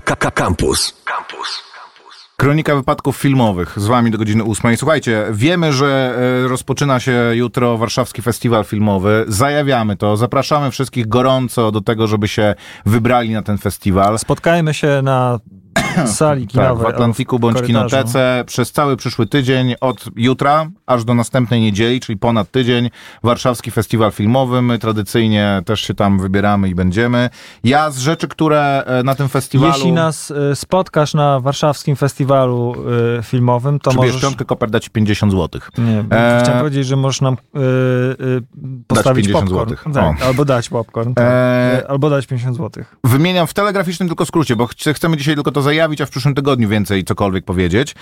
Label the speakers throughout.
Speaker 1: Campus. Campus.
Speaker 2: Kronika wypadków filmowych z wami do godziny ósmej. Słuchajcie, wiemy, że e, rozpoczyna się jutro Warszawski Festiwal Filmowy. Zajawiamy to. Zapraszamy wszystkich gorąco do tego, żeby się wybrali na ten festiwal.
Speaker 3: Spotkajmy się na sali kinowej.
Speaker 2: Tak, w Atlantiku bądź
Speaker 3: korytarzu.
Speaker 2: Kinotece przez cały przyszły tydzień, od jutra aż do następnej niedzieli, czyli ponad tydzień, Warszawski Festiwal Filmowy. My tradycyjnie też się tam wybieramy i będziemy. Ja z rzeczy, które e, na tym festiwalu...
Speaker 3: Jeśli nas y, spotkasz na warszawskim festiwalu y, filmowym, to
Speaker 2: Przybierz
Speaker 3: możesz...
Speaker 2: piątkę, koper da ci 50 złotych.
Speaker 3: Nie,
Speaker 2: E,
Speaker 3: chciałem powiedzieć, że możesz nam y, y, postawić
Speaker 2: 50
Speaker 3: popcorn. Tak, albo dać popcorn. Tak.
Speaker 2: E,
Speaker 3: Albo dać 50 złotych.
Speaker 2: Wymieniam w telegraficznym tylko skrócie, bo ch- chcemy dzisiaj tylko to zajawić, a w przyszłym tygodniu więcej cokolwiek powiedzieć.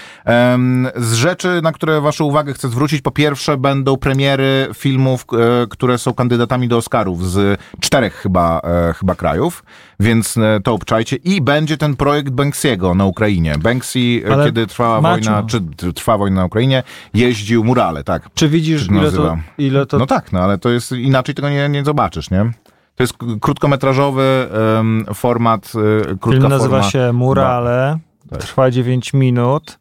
Speaker 2: Z rzeczy, na które waszą uwagę chcę zwrócić, po pierwsze będą premiery filmów, e, które są kandydatami do Oscarów z czterech chyba, e, chyba krajów, więc e, to obczajcie. I będzie ten projekt Banksiego na Ukrainie. Banksy,
Speaker 3: Ale
Speaker 2: kiedy trwała
Speaker 3: Maciu.
Speaker 2: wojna, czy trwa wojna na Ukrainie, jeździł murale, tak.
Speaker 3: Czy widzisz,
Speaker 2: to
Speaker 3: ile to, ile to
Speaker 2: No tak, no ale to jest inaczej tego nie, nie zobaczysz, nie? To jest krótkometrażowy em, format, y, krótka
Speaker 3: Film nazywa
Speaker 2: forma.
Speaker 3: się Murale,
Speaker 2: Tak.
Speaker 3: trwa 9 minut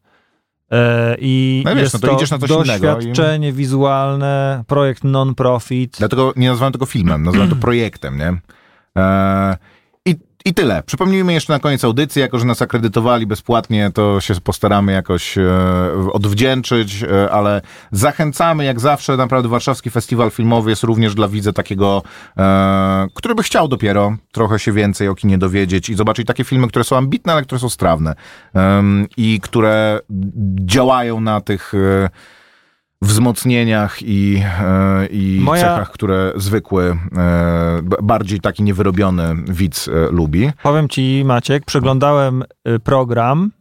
Speaker 3: e, i
Speaker 2: No wiesz,
Speaker 3: jest
Speaker 2: no to
Speaker 3: to,
Speaker 2: idziesz na coś innego
Speaker 3: doświadczenie wizualne, projekt non-profit.
Speaker 2: Dlatego nie nazywam tego filmem, nazywam to projektem, nie? E, i, tyle. Przypomnijmy jeszcze na koniec audycji, jako że nas akredytowali bezpłatnie, to się postaramy jakoś e, odwdzięczyć, e, ale zachęcamy, jak zawsze, naprawdę Warszawski Festiwal Filmowy jest również dla widza takiego, e, który by chciał dopiero trochę się więcej o kinie dowiedzieć i zobaczyć takie filmy, które są ambitne, ale które są strawne i które działają na tych... Wzmocnieniach i, e, i
Speaker 3: Moja-
Speaker 2: cechach, które zwykły, e, bardziej taki niewyrobiony widz e, lubi.
Speaker 3: Powiem ci, Maciek, przeglądałem program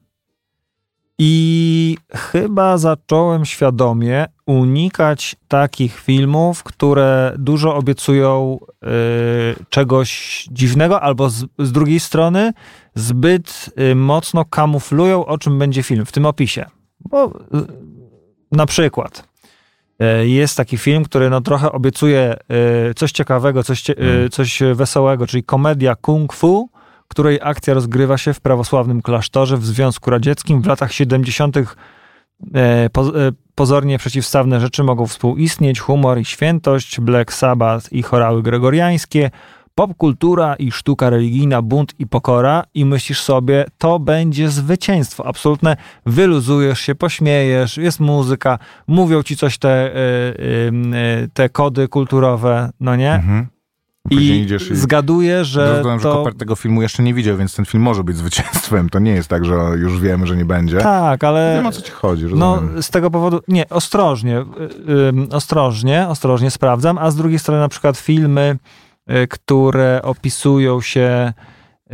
Speaker 3: i chyba zacząłem świadomie unikać takich filmów, które dużo obiecują y, czegoś dziwnego, albo z, z drugiej strony zbyt y, mocno kamuflują, o czym będzie film w tym opisie. Bo na przykład y, jest taki film, który no trochę obiecuje y, coś ciekawego, coś, cie- y, coś wesołego, czyli komedia kung fu, której akcja rozgrywa się w prawosławnym klasztorze w Związku Radzieckim. W latach 70. E, po, e, pozornie przeciwstawne rzeczy mogą współistnieć, humor i świętość, Black Sabbath i chorały gregoriańskie, popkultura i sztuka religijna, bunt i pokora i myślisz sobie, to będzie zwycięstwo absolutne, wyluzujesz się, pośmiejesz, jest muzyka, mówią ci coś te, e, e, te kody kulturowe, no nie?
Speaker 2: Mhm.
Speaker 3: I
Speaker 2: i-
Speaker 3: zgaduję, że
Speaker 2: że
Speaker 3: to...
Speaker 2: Koper tego filmu jeszcze nie widział, więc ten film może być zwycięstwem. To nie jest tak, że już wiemy, że nie będzie.
Speaker 3: Tak, ale...
Speaker 2: Wiem o co ci chodzi,
Speaker 3: No,
Speaker 2: rozumiem.
Speaker 3: z tego powodu, nie, ostrożnie, y, y, ostrożnie, ostrożnie sprawdzam, a z drugiej strony na przykład filmy, y, które opisują się y,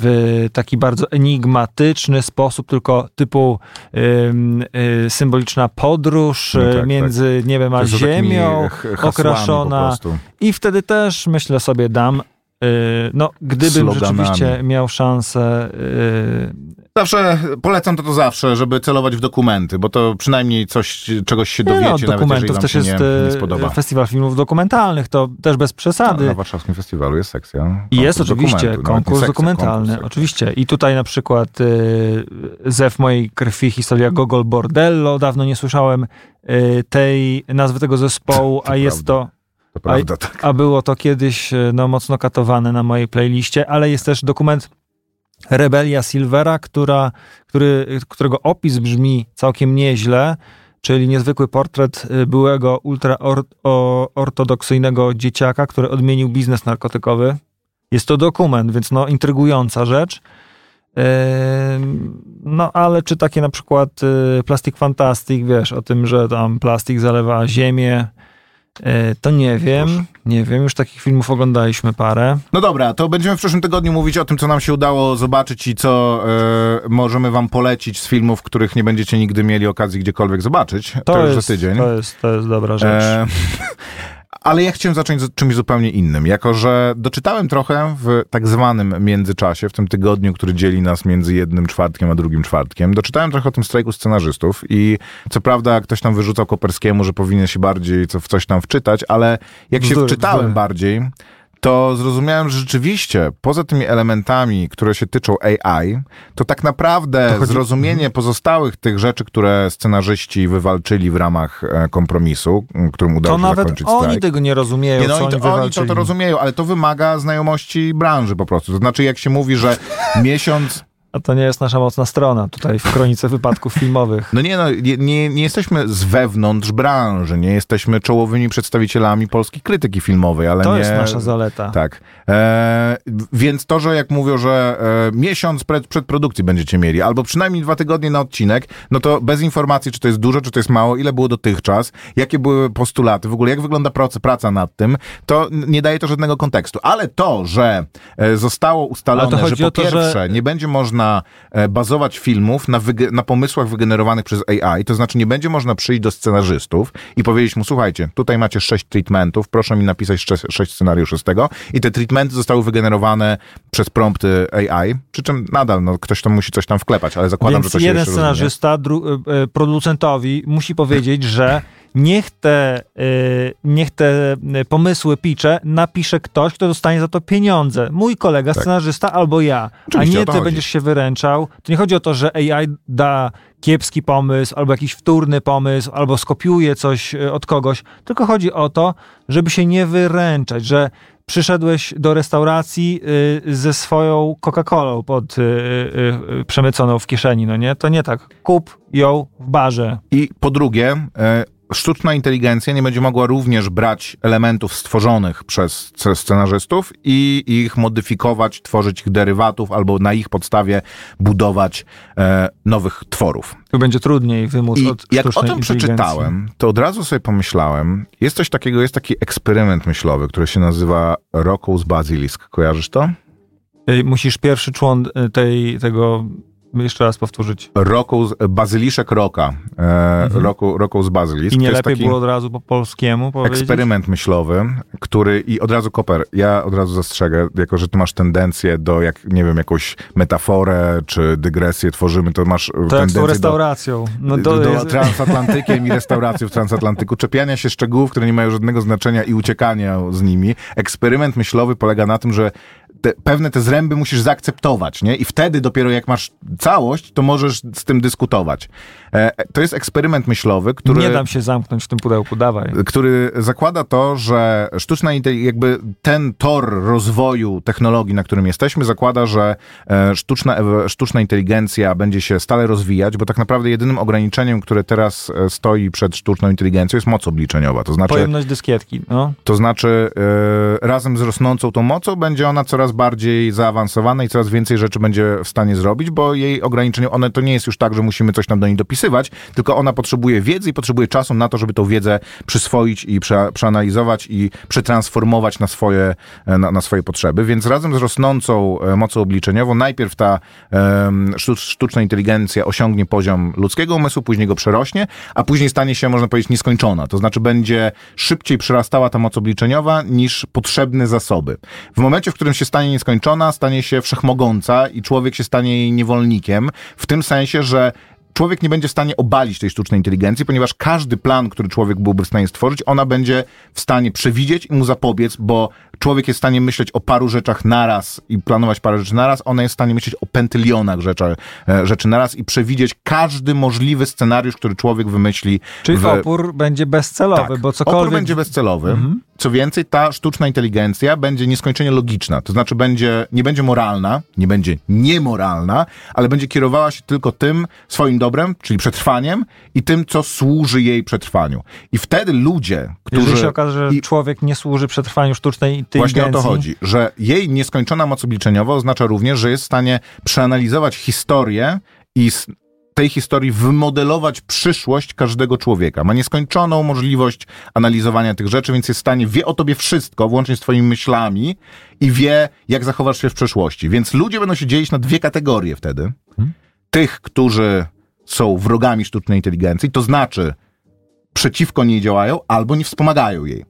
Speaker 3: w taki bardzo enigmatyczny sposób, tylko typu ym, y, symboliczna podróż
Speaker 2: No tak, tak.
Speaker 3: między niebem a ziemią, okraszona. I wtedy też myślę sobie dam, no gdybym
Speaker 2: Sloganami.
Speaker 3: rzeczywiście miał szansę y,
Speaker 2: Zawsze polecam to to zawsze, żeby celować w dokumenty, bo to przynajmniej coś, czegoś się
Speaker 3: Nie
Speaker 2: dowiecie,
Speaker 3: no,
Speaker 2: nawet jeżeli
Speaker 3: dokumentów też
Speaker 2: się
Speaker 3: jest
Speaker 2: nie, nie
Speaker 3: e,
Speaker 2: spodoba.
Speaker 3: festiwal filmów dokumentalnych, to też bez przesady.
Speaker 2: Na warszawskim festiwalu jest sekcja.
Speaker 3: I jest oczywiście
Speaker 2: nie
Speaker 3: konkurs
Speaker 2: sekcja,
Speaker 3: dokumentalny,
Speaker 2: konkurs,
Speaker 3: oczywiście. I tutaj na przykład y, Zew mojej krwi, historia Gogol Bordello. Dawno nie słyszałem y, tej nazwy tego zespołu,
Speaker 2: To
Speaker 3: a jest to,
Speaker 2: To prawda, tak.
Speaker 3: a było to kiedyś y, no, mocno katowane na mojej playliście, ale jest też dokument Rebelia Silvera, która, który, którego opis brzmi całkiem nieźle, czyli niezwykły portret y, byłego ultraortodoksyjnego dzieciaka, który odmienił biznes narkotykowy. Jest to dokument, więc no intrygująca rzecz. Ym, No ale czy takie na przykład Plastic Fantastic, wiesz, o tym, że tam plastik zalewa ziemię, to nie wiem, nie wiem, już takich filmów oglądaliśmy parę.
Speaker 2: No dobra, to będziemy w przyszłym tygodniu mówić o tym, co nam się udało zobaczyć i co e, możemy wam polecić z filmów, których nie będziecie nigdy mieli okazji gdziekolwiek zobaczyć. To, już
Speaker 3: jest,
Speaker 2: za tydzień.
Speaker 3: To jest, to jest dobra rzecz.
Speaker 2: E, ale ja chciałem zacząć z czymś zupełnie innym, jako że doczytałem trochę w tak zwanym międzyczasie, w tym tygodniu, który dzieli nas między jednym czwartkiem a drugim czwartkiem. Doczytałem trochę o tym strajku scenarzystów i co prawda ktoś tam wyrzucał Koperskiemu, że powinien się bardziej w coś tam wczytać, ale jak się wczytałem bardziej, to zrozumiałem, że rzeczywiście poza tymi elementami, które się tyczą AI, to tak naprawdę
Speaker 3: To chodzi-
Speaker 2: zrozumienie pozostałych tych rzeczy, które scenarzyści wywalczyli w ramach e, kompromisu, którym udało
Speaker 3: To
Speaker 2: się
Speaker 3: nawet
Speaker 2: zakończyć
Speaker 3: oni
Speaker 2: strajk.
Speaker 3: tego nie rozumieją,
Speaker 2: Nie, no,
Speaker 3: co
Speaker 2: oni,
Speaker 3: oni
Speaker 2: to, oni to, to rozumieją, ale to wymaga znajomości branży po prostu. To znaczy, jak się mówi, że miesiąc
Speaker 3: A to nie jest nasza mocna strona tutaj w kronice wypadków filmowych.
Speaker 2: No nie, no, nie, nie, jesteśmy z wewnątrz branży, nie jesteśmy czołowymi przedstawicielami polskiej krytyki filmowej, ale
Speaker 3: To
Speaker 2: nie...
Speaker 3: jest nasza zaleta.
Speaker 2: Tak. E, więc to, że jak mówią, że e, miesiąc przed, przed produkcji będziecie mieli, albo przynajmniej dwa tygodnie na odcinek, no to bez informacji, czy to jest dużo, czy to jest mało, ile było dotychczas, jakie były postulaty, w ogóle jak wygląda praca, praca nad tym, to nie daje to żadnego kontekstu. Ale to, że e, zostało ustalone, że po
Speaker 3: to, że-
Speaker 2: pierwsze nie będzie można e, bazować filmów na, na pomysłach wygenerowanych przez AI, to znaczy nie będzie można przyjść do scenarzystów i powiedzieć mu, słuchajcie, tutaj macie sześć treatmentów, proszę mi napisać sze- sześć scenariuszy z tego. I te treatmenty zostały wygenerowane przez prompty AI, przy czym nadal no, ktoś tam musi coś tam wklepać, ale zakładam,
Speaker 3: Więc
Speaker 2: że to się
Speaker 3: jeden scenarzysta e, e, producentowi musi powiedzieć, że niech te, e, niech te e, pomysły, picze napisze ktoś, kto dostanie za to pieniądze. Mój kolega, scenarzysta albo ja.
Speaker 2: Oczywiście,
Speaker 3: a nie ty
Speaker 2: chodzi.
Speaker 3: będziesz się wyręczał. To nie chodzi o to, że AI da kiepski pomysł, albo jakiś wtórny pomysł, albo skopiuje coś e, od kogoś, tylko chodzi o to, żeby się nie wyręczać, że przyszedłeś do restauracji y, ze swoją Coca-Colą pod y, y, y, przemyconą w kieszeni, no nie? To nie tak. Kup ją w barze.
Speaker 2: I po drugie, e, sztuczna inteligencja nie będzie mogła również brać elementów stworzonych przez scenarzystów i ich modyfikować, tworzyć ich derywatów albo na ich podstawie budować e, nowych tworów.
Speaker 3: Tu będzie trudniej wymóc
Speaker 2: I
Speaker 3: od
Speaker 2: jak o tym przeczytałem, to od razu sobie pomyślałem, jest coś takiego, jest taki eksperyment myślowy, który się nazywa Rocco's Basilisk. Kojarzysz to?
Speaker 3: Musisz pierwszy człon y, tej, tego jeszcze raz powtórzyć.
Speaker 2: Rocco's, Bazyliszek Roka. E, Rocco, Rocco's Basilisk.
Speaker 3: I nie
Speaker 2: To
Speaker 3: lepiej było od razu po polskiemu powiedzieć?
Speaker 2: Eksperyment myślowy, który i od razu koper, ja od razu zastrzegę, jako że ty masz tendencję do, jak nie wiem, jakąś metaforę czy dygresję tworzymy, to masz
Speaker 3: To jak z
Speaker 2: tendencję
Speaker 3: tą
Speaker 2: do,
Speaker 3: restauracją. No
Speaker 2: do,
Speaker 3: to
Speaker 2: do
Speaker 3: jest,
Speaker 2: transatlantykiem i restauracją w transatlantyku, czepiania się szczegółów, które nie mają żadnego znaczenia i uciekania z nimi. Eksperyment myślowy polega na tym, że te, pewne te zręby musisz zaakceptować, nie? I wtedy dopiero jak masz całość, to możesz z tym dyskutować. E, to jest eksperyment myślowy, który
Speaker 3: Nie dam się zamknąć w tym pudełku, dawaj.
Speaker 2: który zakłada to, że sztuczna jakby ten tor rozwoju technologii, na którym jesteśmy, zakłada, że e, sztuczna, sztuczna inteligencja będzie się stale rozwijać, bo tak naprawdę jedynym ograniczeniem, które teraz e, stoi przed sztuczną inteligencją jest moc obliczeniowa. To znaczy,
Speaker 3: Pojemność dyskietki, no.
Speaker 2: to znaczy razem z rosnącą tą mocą będzie ona coraz bardziej zaawansowana i coraz więcej rzeczy będzie w stanie zrobić, bo jej ograniczenie, one to nie jest już tak, że musimy coś tam do niej dopisywać, tylko ona potrzebuje wiedzy i potrzebuje czasu na to, żeby tą wiedzę przyswoić i prze, przeanalizować i przetransformować na swoje, e, na, na swoje potrzeby. Więc razem z rosnącą e, mocą obliczeniową najpierw ta sztuc- sztuczna inteligencja osiągnie poziom ludzkiego umysłu, później go przerośnie, a później stanie się, można powiedzieć, nieskończona. To znaczy będzie szybciej przerastała ta moc obliczeniowa niż potrzebne zasoby. W momencie, w którym się stanie nieskończona, stanie się wszechmogąca i człowiek się stanie jej niewolnikiem, w tym sensie, że człowiek nie będzie w stanie obalić tej sztucznej inteligencji, ponieważ każdy plan, który człowiek byłby w stanie stworzyć, ona będzie w stanie przewidzieć i mu zapobiec, bo człowiek jest w stanie myśleć o paru rzeczach naraz i planować parę rzeczy naraz, ona jest w stanie myśleć o pentylionach rzeczy, e, rzeczy naraz i przewidzieć każdy możliwy scenariusz, który człowiek wymyśli.
Speaker 3: Czyli
Speaker 2: w...
Speaker 3: opór będzie bezcelowy,
Speaker 2: Tak,
Speaker 3: bo cokolwiek...
Speaker 2: Opór będzie bezcelowy. Co więcej, ta sztuczna inteligencja będzie nieskończenie logiczna. To znaczy będzie, nie będzie moralna, nie będzie niemoralna, ale będzie kierowała się tylko tym swoim dobrem, czyli przetrwaniem i tym, co służy jej przetrwaniu. I wtedy ludzie, którzy...
Speaker 3: Jeżeli się okaże, że
Speaker 2: i
Speaker 3: człowiek nie służy przetrwaniu sztucznej inteligencji...
Speaker 2: Właśnie o to chodzi, że jej nieskończona moc obliczeniowa oznacza również, że jest w stanie przeanalizować historię i tej historii wymodelować przyszłość każdego człowieka. Ma nieskończoną możliwość analizowania tych rzeczy, więc jest w stanie, wie o tobie wszystko, włącznie z twoimi myślami i wie, jak zachowasz się w przyszłości. Więc ludzie będą się dzielić na dwie kategorie wtedy. Tych, którzy są wrogami sztucznej inteligencji, to znaczy przeciwko niej działają albo nie wspomagają jej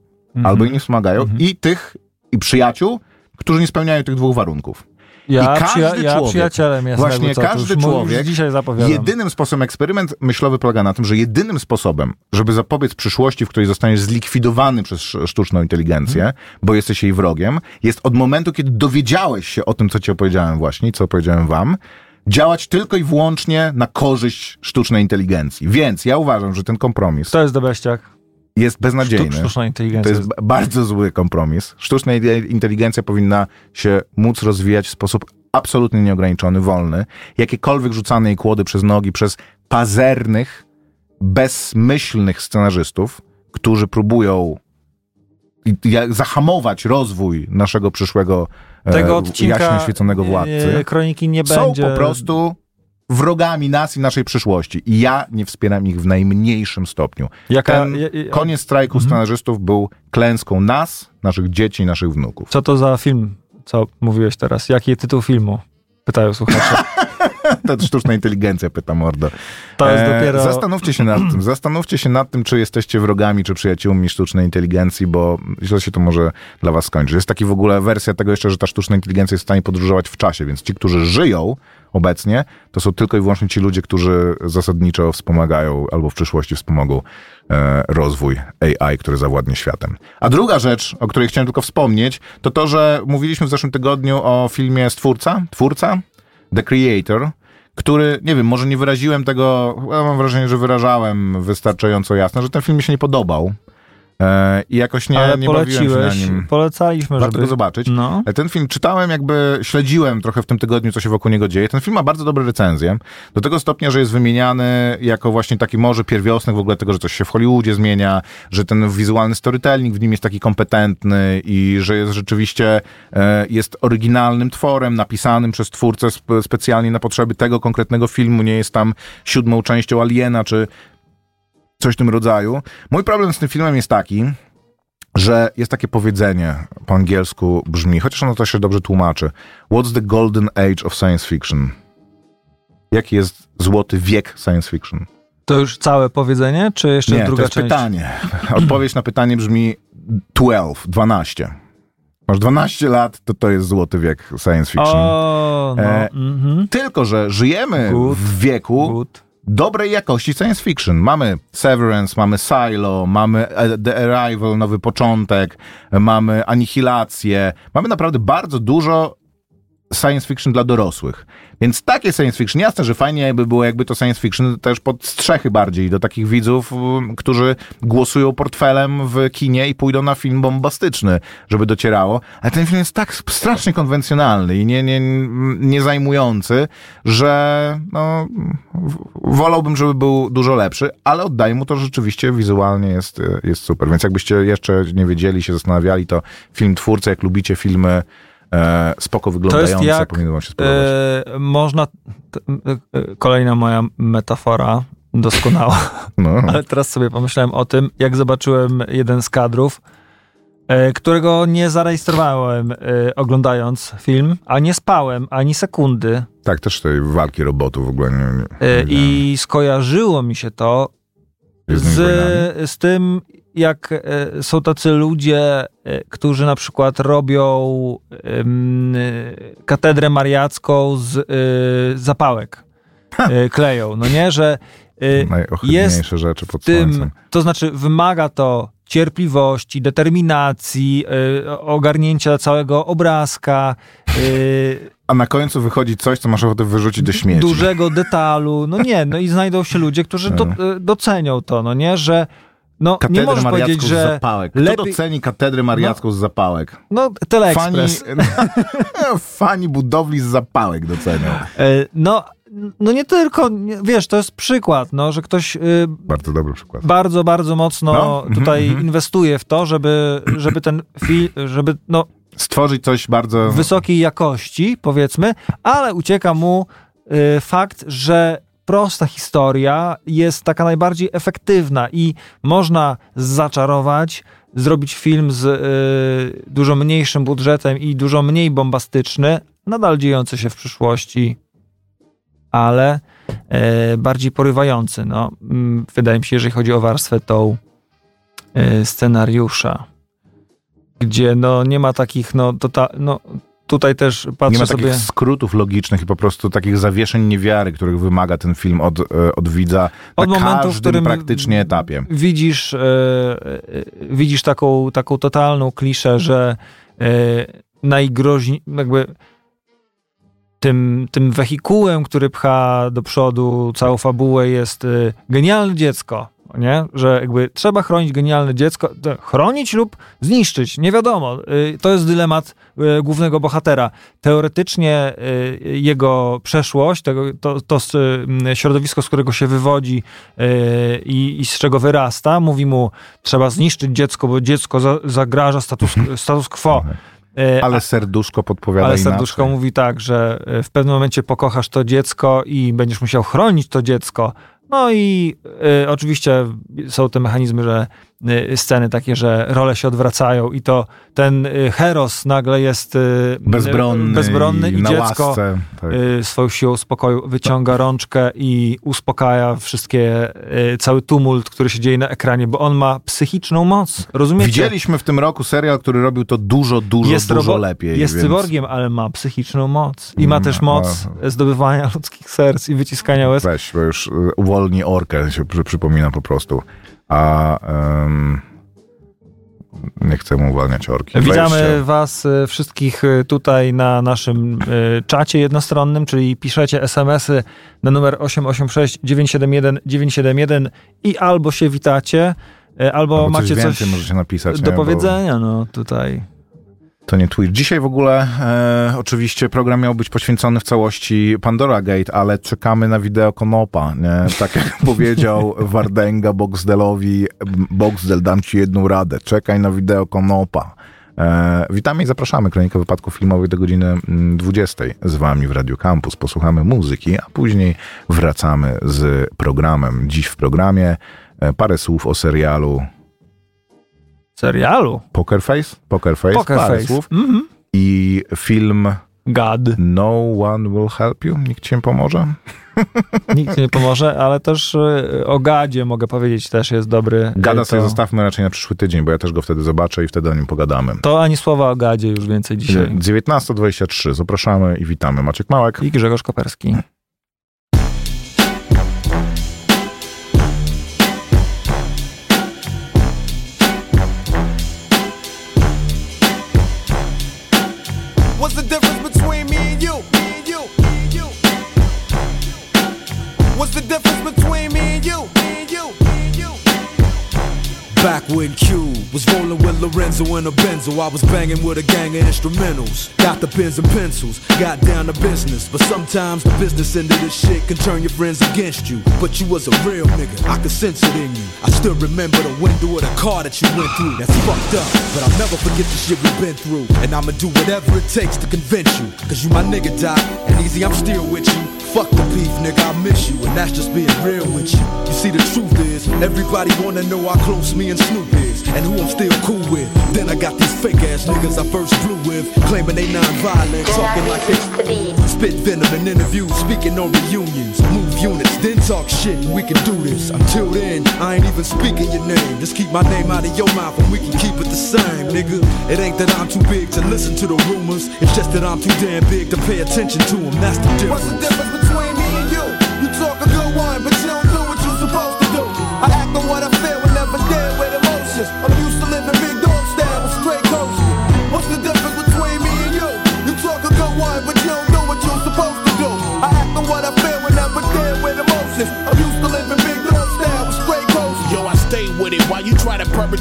Speaker 2: albo jej nie wspomagają, i tych, i przyjaciół, którzy nie spełniają tych dwóch warunków.
Speaker 3: Ja,
Speaker 2: I każdy
Speaker 3: ja
Speaker 2: człowiek, właśnie każdy człowiek
Speaker 3: dzisiaj zapowiadam.
Speaker 2: Jedynym sposobem, eksperyment myślowy polega na tym, że jedynym sposobem, żeby zapobiec przyszłości, w której zostaniesz zlikwidowany przez sz- sztuczną inteligencję, bo jesteś jej wrogiem, jest od momentu, kiedy dowiedziałeś się o tym, co ci opowiedziałem właśnie, co opowiedziałem wam, działać tylko i wyłącznie na korzyść sztucznej inteligencji. Więc ja uważam, że ten kompromis
Speaker 3: To jest dobeściak.
Speaker 2: Jest beznadziejny.
Speaker 3: Sztu- Sztuczna
Speaker 2: To
Speaker 3: inteligencja.
Speaker 2: jest b- bardzo zły kompromis. Sztuczna inteligencja powinna się móc rozwijać w sposób absolutnie nieograniczony, wolny. Jakiekolwiek rzucane jej kłody przez nogi przez pazernych, bezmyślnych scenarzystów, którzy próbują zahamować rozwój naszego przyszłego
Speaker 3: Tego
Speaker 2: e,
Speaker 3: odcinka
Speaker 2: jaśnie świeconego władcy,
Speaker 3: e, kroniki nie
Speaker 2: są
Speaker 3: będzie.
Speaker 2: po prostu wrogami nas i naszej przyszłości. I ja nie wspieram ich w najmniejszym stopniu.
Speaker 3: Jaka,
Speaker 2: Ten koniec strajku scenarzystów był klęską nas, naszych dzieci, naszych wnuków.
Speaker 3: Co to za film, co mówiłeś teraz? Jaki tytuł filmu? Pytają słuchacze.
Speaker 2: Ta sztuczna inteligencja, pyta Mordo.
Speaker 3: To jest
Speaker 2: E,
Speaker 3: dopiero...
Speaker 2: Zastanówcie się nad tym. Zastanówcie się nad tym, czy jesteście wrogami, czy przyjaciółmi sztucznej inteligencji, bo źle się to może dla was skończyć. Jest taki w ogóle wersja tego jeszcze, że ta sztuczna inteligencja jest w stanie podróżować w czasie, więc ci, którzy żyją obecnie, to są tylko i wyłącznie ci ludzie, którzy zasadniczo wspomagają albo w przyszłości wspomogą e, rozwój AI, który zawładnie światem. A druga rzecz, o której chciałem tylko wspomnieć, to to, że mówiliśmy w zeszłym tygodniu o filmie Stwórca, Twórca, The Creator, który, nie wiem, może nie wyraziłem tego, ja mam wrażenie, że wyrażałem wystarczająco jasno, że ten film mi się nie podobał. E, I jakoś nie,
Speaker 3: Ale
Speaker 2: nie bawiłem się na
Speaker 3: poleciłeś,
Speaker 2: nim.
Speaker 3: polecaliśmy,
Speaker 2: Warto
Speaker 3: żeby...
Speaker 2: go zobaczyć.
Speaker 3: No.
Speaker 2: Ale Ten film czytałem, jakby śledziłem trochę w tym tygodniu, co się wokół niego dzieje. Ten film ma bardzo dobre recenzje. Do tego stopnia, że jest wymieniany jako właśnie taki może pierwiosnek w ogóle tego, że coś się w Hollywoodzie zmienia, że ten wizualny storytelling w nim jest taki kompetentny i że jest rzeczywiście e, jest oryginalnym tworem, napisanym przez twórcę sp- specjalnie na potrzeby tego konkretnego filmu. Nie jest tam siódmą częścią Aliena, czy coś w tym rodzaju. Mój problem z tym filmem jest taki, że jest takie powiedzenie po angielsku brzmi, chociaż ono to się dobrze tłumaczy. What's the golden age of science fiction? Jaki jest złoty wiek science fiction?
Speaker 3: To już całe powiedzenie, czy jeszcze
Speaker 2: Nie,
Speaker 3: druga
Speaker 2: to jest
Speaker 3: część?
Speaker 2: pytanie. Odpowiedź na pytanie brzmi 12, 12. Masz 12 lat, to to jest złoty wiek science fiction.
Speaker 3: O, no.
Speaker 2: E,
Speaker 3: mhm.
Speaker 2: Tylko, że żyjemy
Speaker 3: Good.
Speaker 2: w wieku
Speaker 3: Good.
Speaker 2: Dobrej jakości science fiction. Mamy Severance, mamy Silo, mamy e, The Arrival, nowy początek, mamy Anihilację. Mamy naprawdę bardzo dużo science fiction dla dorosłych. Więc takie science fiction, jasne, że fajnie by było, jakby to science fiction też pod strzechy bardziej do takich widzów, którzy głosują portfelem w kinie i pójdą na film bombastyczny, żeby docierało. Ale ten film jest tak strasznie konwencjonalny i nie, nie, nie zajmujący, że no, wolałbym, żeby był dużo lepszy, ale oddaję mu to, że rzeczywiście wizualnie jest, jest super. Więc jakbyście jeszcze nie wiedzieli, się zastanawiali, to film twórcy, jak lubicie filmy e, spoko wyglądające,
Speaker 3: jak,
Speaker 2: powinno wam się spodobać.
Speaker 3: E, można... T, e, kolejna moja metafora doskonała.
Speaker 2: No,
Speaker 3: Ale teraz sobie pomyślałem o tym, jak zobaczyłem jeden z kadrów, e, którego nie zarejestrowałem e, oglądając film, a nie spałem ani sekundy.
Speaker 2: tak, też tej walki robotów w ogóle nie, nie,
Speaker 3: E,
Speaker 2: nie.
Speaker 3: I skojarzyło mi się to z, z tym, jak e, są tacy ludzie, e, którzy na przykład robią katedrę mariacką z e, zapałek. Kleją, no nie, że
Speaker 2: Najohydniejsze rzeczy pod
Speaker 3: tym,
Speaker 2: słońcem.
Speaker 3: to znaczy wymaga to cierpliwości, determinacji, ogarnięcia całego obrazka,
Speaker 2: A na końcu wychodzi coś, co masz ochotę wyrzucić do śmieci.
Speaker 3: dużego detalu. No nie, no i znajdą się ludzie, którzy do, docenią to, no nie, że no, nie możesz
Speaker 2: mariacką
Speaker 3: powiedzieć,
Speaker 2: z
Speaker 3: że
Speaker 2: zapałek. Kto
Speaker 3: lepiej-
Speaker 2: doceni katedrę mariacką z zapałek?
Speaker 3: no
Speaker 2: Fani,
Speaker 3: Teleexpress.
Speaker 2: fani budowli z zapałek docenią.
Speaker 3: Y, No, no nie tylko, wiesz, to jest przykład, no, że ktoś y,
Speaker 2: Bardzo dobry przykład.
Speaker 3: bardzo, bardzo mocno
Speaker 2: No,
Speaker 3: tutaj
Speaker 2: mhm.
Speaker 3: inwestuje w to, żeby, żeby ten film, żeby no,
Speaker 2: Stworzyć coś bardzo...
Speaker 3: wysokiej jakości, powiedzmy, ale ucieka mu y, fakt, że prosta historia jest taka najbardziej efektywna i można zaczarować, zrobić film z y, dużo mniejszym budżetem i dużo mniej bombastyczny, nadal dziejący się w przyszłości, ale y, bardziej porywający. No, wydaje mi się, jeżeli chodzi o warstwę tą y, scenariusza gdzie no nie ma takich, no, tota, no tutaj też
Speaker 2: Nie
Speaker 3: patrzę
Speaker 2: ma
Speaker 3: sobie...
Speaker 2: takich skrótów logicznych i po prostu takich zawieszeń niewiary, których wymaga ten film od, e, od widza
Speaker 3: Od
Speaker 2: na
Speaker 3: momentu, w
Speaker 2: każdym
Speaker 3: którym
Speaker 2: praktycznie etapie.
Speaker 3: widzisz, e, widzisz taką, taką totalną kliszę, że e, najgroźniej, jakby tym, tym wehikułem, który pcha do przodu całą fabułę jest genialne dziecko, nie? Że jakby trzeba chronić genialne dziecko, chronić lub zniszczyć, nie wiadomo. To jest dylemat głównego bohatera. Teoretycznie e, jego przeszłość, tego, to, to e, środowisko, z którego się wywodzi e, i, i z czego wyrasta, mówi mu, trzeba zniszczyć dziecko, bo dziecko za, zagraża status, status quo. E,
Speaker 2: Ale serduszko podpowiada
Speaker 3: ale
Speaker 2: inaczej.
Speaker 3: serduszko mówi tak, że e, w pewnym momencie pokochasz to dziecko i będziesz musiał chronić to dziecko. No i e, oczywiście są te mechanizmy, że e, sceny takie, że role się odwracają i to ten e, heros nagle jest
Speaker 2: Bezbronny,
Speaker 3: bezbronny i,
Speaker 2: na
Speaker 3: dziecko
Speaker 2: łasce. Tak.
Speaker 3: swoją siłą spokoju wyciąga rączkę i uspokaja wszystkie, cały tumult, który się dzieje na ekranie, bo on ma psychiczną moc. Rozumiecie?
Speaker 2: Widzieliśmy w tym roku serial, który robił to dużo, dużo,
Speaker 3: jest
Speaker 2: dużo lepiej.
Speaker 3: Jest
Speaker 2: więc...
Speaker 3: cyborgiem, ale ma psychiczną moc. I ma
Speaker 2: Mm,
Speaker 3: też moc zdobywania ludzkich serc i wyciskania łez.
Speaker 2: Weź, bo już y, uwolni orkę, się przy, przypomina po prostu. A em, nie chcemy uwalniać orki.
Speaker 3: Witamy
Speaker 2: Weźcie.
Speaker 3: was e, wszystkich e, tutaj na naszym e, czacie jednostronnym, czyli piszecie smsy na numer 886 971 971 i albo się witacie, albo,
Speaker 2: Albo
Speaker 3: macie coś,
Speaker 2: więcej możecie napisać.
Speaker 3: do
Speaker 2: nie? Bo
Speaker 3: powiedzenia, no tutaj.
Speaker 2: To nie Twitch. Dzisiaj w ogóle e, oczywiście program miał być poświęcony w całości Pandora Gate, ale czekamy na wideo Konopa. Nie? Tak jak powiedział Wardęga Boxdelowi, Boxdel dam ci jedną radę, czekaj na wideo Konopa. E, witamy i zapraszamy. Kronika wypadków filmowych do godziny mm, 20 z wami w Radio Campus. Posłuchamy muzyki, a później wracamy z programem. Dziś w programie e, parę słów o serialu
Speaker 3: Serialu.
Speaker 2: Poker Face. Poker Face.
Speaker 3: Poker
Speaker 2: parę
Speaker 3: Face.
Speaker 2: słów.
Speaker 3: Mhm.
Speaker 2: I film
Speaker 3: God.
Speaker 2: No One Will Help You. Nikt ci nie pomoże?
Speaker 3: Nikt nie pomoże, ale też e, o Gadzie mogę powiedzieć, też jest dobry.
Speaker 2: Gada
Speaker 3: E,
Speaker 2: sobie
Speaker 3: to,
Speaker 2: zostawmy raczej na przyszły tydzień, bo ja też go wtedy zobaczę i wtedy o nim pogadamy.
Speaker 3: to ani słowa o Gadzie już więcej dzisiaj.
Speaker 2: 19.23. Zapraszamy i witamy. Maciek Małek.
Speaker 3: I Grzegorz Koperski.
Speaker 4: Lorenzo in a Benzo, I was banging with a gang of instrumentals. Got the pens and pencils, got down to business. But sometimes the business end of this shit can turn your friends against you. But you was a real nigga, I could sense it in you. I still remember the window of the car that you went through. That's fucked up, but I'll never forget the shit we've been through. And I'ma do whatever it takes to convince you. Cause you my nigga, Doc, and easy, I'm still with you. Fuck the beef, nigga, I miss you, and that's just being real with you. You see, the truth is, everybody wanna know how close me and Snoop is, and who I'm still cool with. Then I got these fake ass niggas I first flew with, claiming they non-violent, talking like they spit venom in interviews, speaking on reunions, move units, then talk shit, we can do this. Until then, I ain't even speaking your name. Just keep my name out of your mouth, and we can keep it the same, nigga. It ain't that I'm too big to listen to the rumors, it's just that I'm too damn big to pay attention to them. That's the difference.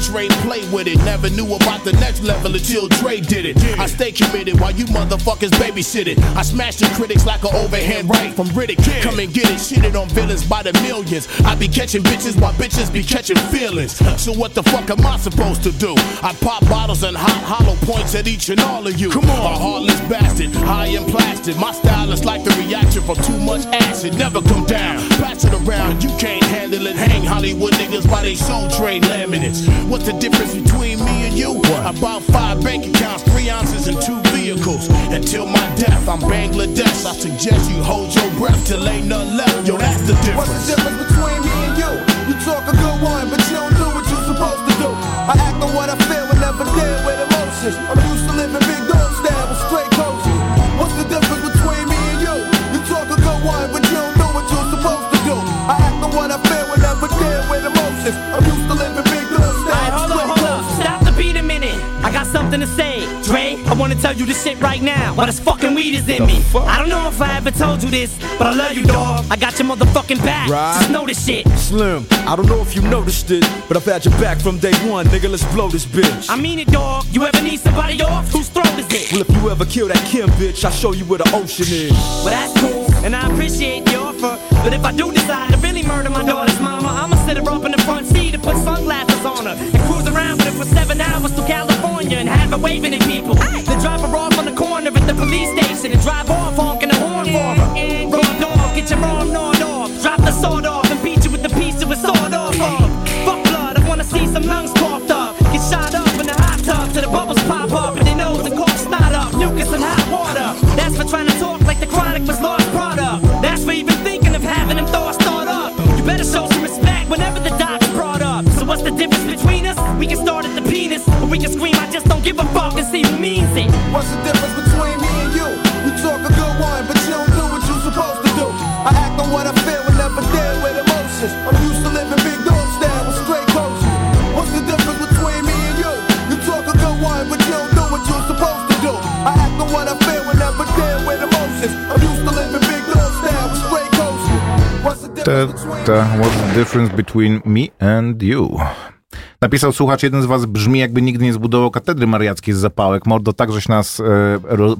Speaker 5: To
Speaker 6: play with it. Never knew about the next level until Dre did it. I stay committed while you motherfuckers babysit it. I smash the critics like an overhand right from Riddick. Come and get it, shitted on villains by the millions. I be catching bitches while bitches be catching feelings. So what the fuck am I supposed to do? I pop bottles and hot hollow points at each and all of you. Come on, a heartless bastard, high and plastic. My style is like the reaction from too much acid. Never come down, pass it around. You can't handle it. Hang Hollywood niggas by they soul train laminates. What's the difference between me and you? What? bought five bank accounts, three ounces, and two vehicles. Until my death, I'm Bangladesh. I suggest you hold your breath till ain't none left. Yo, that's the difference.
Speaker 5: What's the difference between me and you? You talk a good one, but you don't do what you're supposed to do. I act on what I feel and never deal with emotions. I'm used to living big dogs down with straight coaches. What's the difference between me and you?
Speaker 7: You
Speaker 5: talk
Speaker 7: a good one, but you don't do what you're supposed to do. I act
Speaker 5: on what I feel and never deal with emotions. I'm used
Speaker 7: something to say. Dre, I wanna tell you this shit right now. Why this fucking weed is in me. I don't know if I ever told you this, but I love you, dog. I got your motherfucking back.
Speaker 4: Right.
Speaker 7: Just know this shit.
Speaker 4: Slim, I don't know if you noticed it, but I've had your back from day one, nigga. Let's blow this bitch.
Speaker 7: I mean it, dog. You ever need somebody off? Whose throat is it?
Speaker 4: well, if you ever kill that Kim bitch, I'll show you where the ocean is.
Speaker 7: Well, that's cool, and I appreciate the offer. But if I do decide to really murder my daughter's mama, I'ma sit her up in the front seat and put sunglasses on her and cruise around with her for seven hours to California and have her waving at people. Then drop her off on the corner at the police station and drive off honking the horn for her. Raw dog, get your arm gnawed difference between
Speaker 5: me and you?
Speaker 2: Napisał słuchacz, jeden z was brzmi jakby nigdy nie zbudował katedry mariackiej z zapałek. Mordo tak, żeś nas e,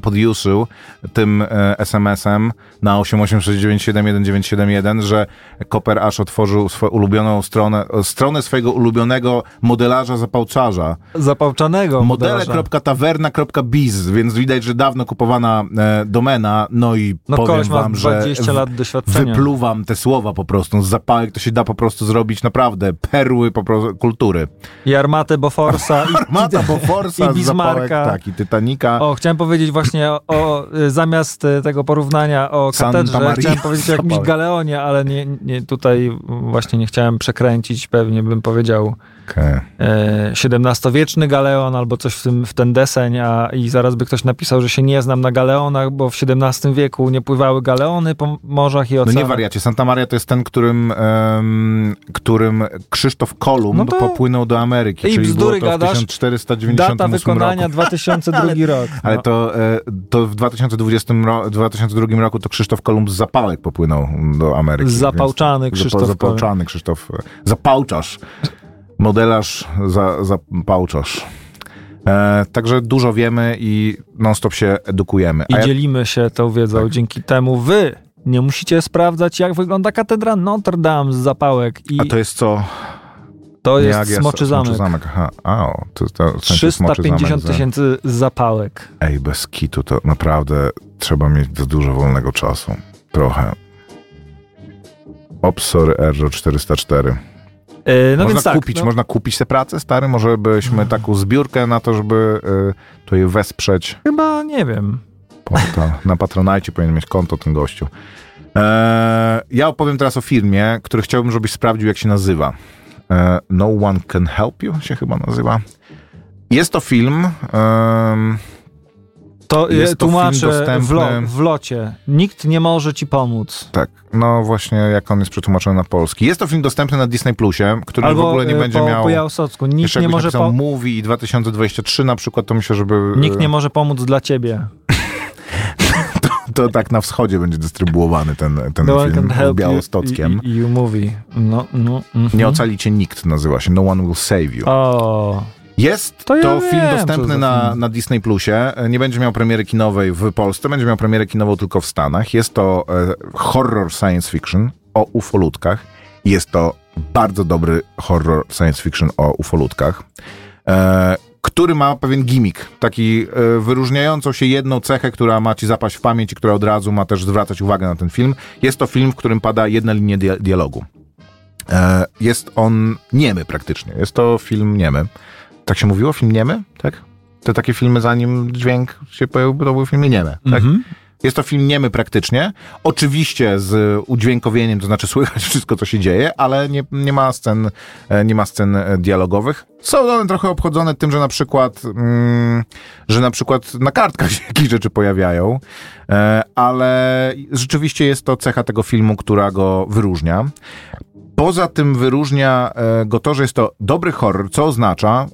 Speaker 2: podjuszył tym e, SMS-em na 886971971, że Koper aż otworzył swoją ulubioną stronę, e, stronę swojego ulubionego modelarza zapałczarza.
Speaker 3: Zapałczanego modelarza.
Speaker 2: Modele.taverna.biz, więc widać, że dawno kupowana e, domena, no i
Speaker 3: No
Speaker 2: powiem wam, że
Speaker 3: 20
Speaker 2: w-
Speaker 3: lat doświadczenia.
Speaker 2: wypluwam te słowa po prostu. Z zapałek to się da po prostu zrobić naprawdę perły po prostu kultury.
Speaker 3: I armatę Boforsa. I,
Speaker 2: Mata Boforsa
Speaker 3: i Bismarcka.
Speaker 2: tak, i Titanica.
Speaker 3: O, chciałem powiedzieć właśnie o, o zamiast y, tego porównania o katedrze, chciałem powiedzieć o jakimś galeonie, ale nie, nie, tutaj właśnie nie chciałem przekręcić, pewnie bym powiedział
Speaker 2: Okej.
Speaker 3: e, XVII-wieczny galeon albo coś w, tym, w ten deseń, a i zaraz by ktoś napisał, że się nie znam na galeonach, bo w XVII wieku nie pływały galeony po morzach i
Speaker 2: No
Speaker 3: oceanach.
Speaker 2: nie wariacie, Santa Maria to jest ten, którym, em, którym Krzysztof Kolumb
Speaker 3: No to-
Speaker 2: popłynął do Ameryki,
Speaker 3: I
Speaker 2: czyli
Speaker 3: bzdury
Speaker 2: było to
Speaker 3: gadasz.
Speaker 2: w 1498
Speaker 3: Data wykonania
Speaker 2: roku.
Speaker 3: 2002 rok.
Speaker 2: Ale
Speaker 3: No.
Speaker 2: to, e, to w 2020 ro, 2002 roku to Krzysztof Kolumb z zapałek popłynął do Ameryki.
Speaker 3: Zapałczany Krzysztof
Speaker 2: Zapa- Zapałczany Krzysztof. e, Zapałczarz. Modelarz, za, zapałczarz. E, także dużo wiemy i non-stop się edukujemy.
Speaker 3: I
Speaker 2: A ja-
Speaker 3: dzielimy się tą wiedzą.
Speaker 2: Tak.
Speaker 3: Dzięki temu wy nie musicie sprawdzać, jak wygląda katedra Notre Dame z zapałek. I
Speaker 2: a to jest co?
Speaker 3: to jest
Speaker 2: Jak
Speaker 3: Smoczy Zamek.
Speaker 2: Smoczy Zamek. Aha. A, o, to, to w sensie Smoczy
Speaker 3: 350
Speaker 2: Zamek, że-
Speaker 3: tysięcy zapałek.
Speaker 2: Ej, bez kitu to naprawdę trzeba mieć za dużo wolnego czasu. Trochę. Ops, sorry, Error 404.
Speaker 3: E, no
Speaker 2: można
Speaker 3: tak.
Speaker 2: kupić,
Speaker 3: no,
Speaker 2: można kupić tę pracę, stary? Może byśmy taką zbiórkę na to, żeby y, tutaj wesprzeć
Speaker 3: Chyba nie wiem.
Speaker 2: portal. Na Patronajcie powinien mieć konto ten gościu. E, ja opowiem teraz o firmie, który chciałbym, żebyś sprawdził, jak się nazywa. No One Can Help You się chyba nazywa. Jest to film...
Speaker 3: To
Speaker 2: Jest
Speaker 3: jest
Speaker 2: to
Speaker 3: tłumaczę w, lo,
Speaker 2: dostępny-
Speaker 3: w locie. Nikt nie może ci pomóc.
Speaker 2: Tak, no właśnie jak on jest przetłumaczony na polski. Jest to film dostępny na Disney Plusie, który
Speaker 3: Albo
Speaker 2: w ogóle nie
Speaker 3: e,
Speaker 2: będzie
Speaker 3: po,
Speaker 2: miał...
Speaker 3: po Jałsocku. Nikt nie może,
Speaker 2: napisał
Speaker 3: po,
Speaker 2: Movie i 2023 na przykład, to myślę, żeby...
Speaker 3: nikt nie
Speaker 2: e,
Speaker 3: może pomóc dla ciebie.
Speaker 2: To tak na wschodzie będzie dystrybuowany ten, ten
Speaker 3: No
Speaker 2: film
Speaker 3: help
Speaker 2: białostockiem.
Speaker 3: you, you, you movie. No, no, mhm.
Speaker 2: Nie ocali cię nikt, nazywa się No One Will Save You.
Speaker 3: O,
Speaker 2: Jest
Speaker 3: To
Speaker 2: to,
Speaker 3: ja
Speaker 2: film
Speaker 3: wiem, co
Speaker 2: dostępny na,
Speaker 3: film.
Speaker 2: na Disney Plusie. Nie będzie miał premiery kinowej w Polsce, będzie miał premierę kinową tylko w Stanach. Jest to e, horror science fiction o ufolutkach. Jest to bardzo dobry horror science fiction o ufolutkach, e, który ma pewien gimmick, taki e, wyróżniającą się jedną cechę, która ma ci zapaść w pamięć i która od razu ma też zwracać uwagę na ten film. Jest to film, w którym pada jedna linia dia- dialogu. E, jest on niemy praktycznie. Jest to film niemy. Tak się mówiło? Film niemy? Tak? Te takie filmy, zanim dźwięk się pojawił, to były filmy nieme. Tak?
Speaker 3: mhm.
Speaker 2: Jest to film niemy praktycznie. Oczywiście z udźwiękowieniem, to znaczy słychać wszystko, co się dzieje, ale nie, nie, ma, scen, e, nie ma scen e, dialogowych. Są one trochę obchodzone tym, że na przykład, mm, że na przykład na kartkach się jakieś rzeczy pojawiają, e, ale rzeczywiście jest to cecha tego filmu, która go wyróżnia. Poza tym wyróżnia go to, że jest to dobry horror, co oznacza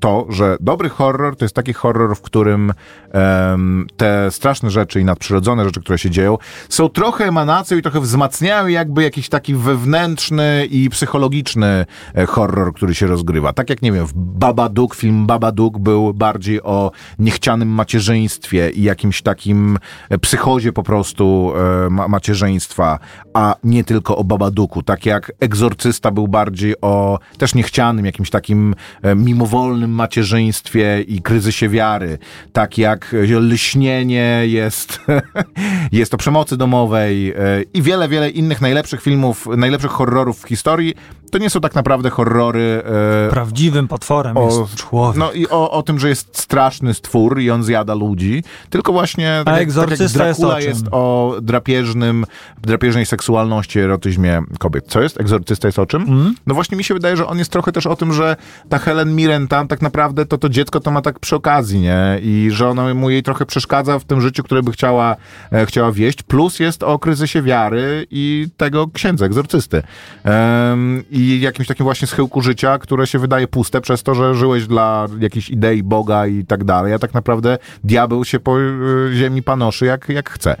Speaker 2: to, że dobry horror to jest taki horror, w którym em, te straszne rzeczy i nadprzyrodzone rzeczy, które się dzieją, są trochę emanacją i trochę wzmacniają jakby jakiś taki wewnętrzny i psychologiczny e, horror, który się rozgrywa. Tak jak, nie wiem, w Babadook, film Babadook był bardziej o niechcianym macierzyństwie i jakimś takim e, psychozie po prostu e, ma macierzyństwa, a nie tylko o Babadooku. Tak jak Egzorcysta był bardziej o też niechcianym, jakimś takim e, mimowolnym macierzyństwie i kryzysie wiary. Tak jak e, Lśnienie jest, jest o przemocy domowej e, i wiele, wiele innych najlepszych filmów, najlepszych horrorów w historii. To nie są tak naprawdę horrory e,
Speaker 3: Prawdziwym potworem jest człowiek.
Speaker 2: no i o, o tym, że jest straszny stwór i on zjada ludzi, tylko właśnie tak, jak, tak jak
Speaker 3: jest o
Speaker 2: jest o drapieżnym, drapieżnej seksualności, erotyzmie kobiet. Co jest? Egzorcysta jest o czym?
Speaker 3: Mhm.
Speaker 2: No właśnie mi się wydaje, że on jest trochę też o tym, że ta Helen Mirren tam tak naprawdę to to dziecko to ma tak przy okazji, nie? I że ona mu jej trochę przeszkadza w tym życiu, które by chciała, e, chciała wieść. Plus jest o kryzysie wiary i tego księdza, egzorcysty. Em, I jakimś takim właśnie schyłku życia, które się wydaje puste przez to, że żyłeś dla jakiejś idei Boga i tak dalej, a tak naprawdę diabeł się po e, ziemi panoszy jak, jak chce.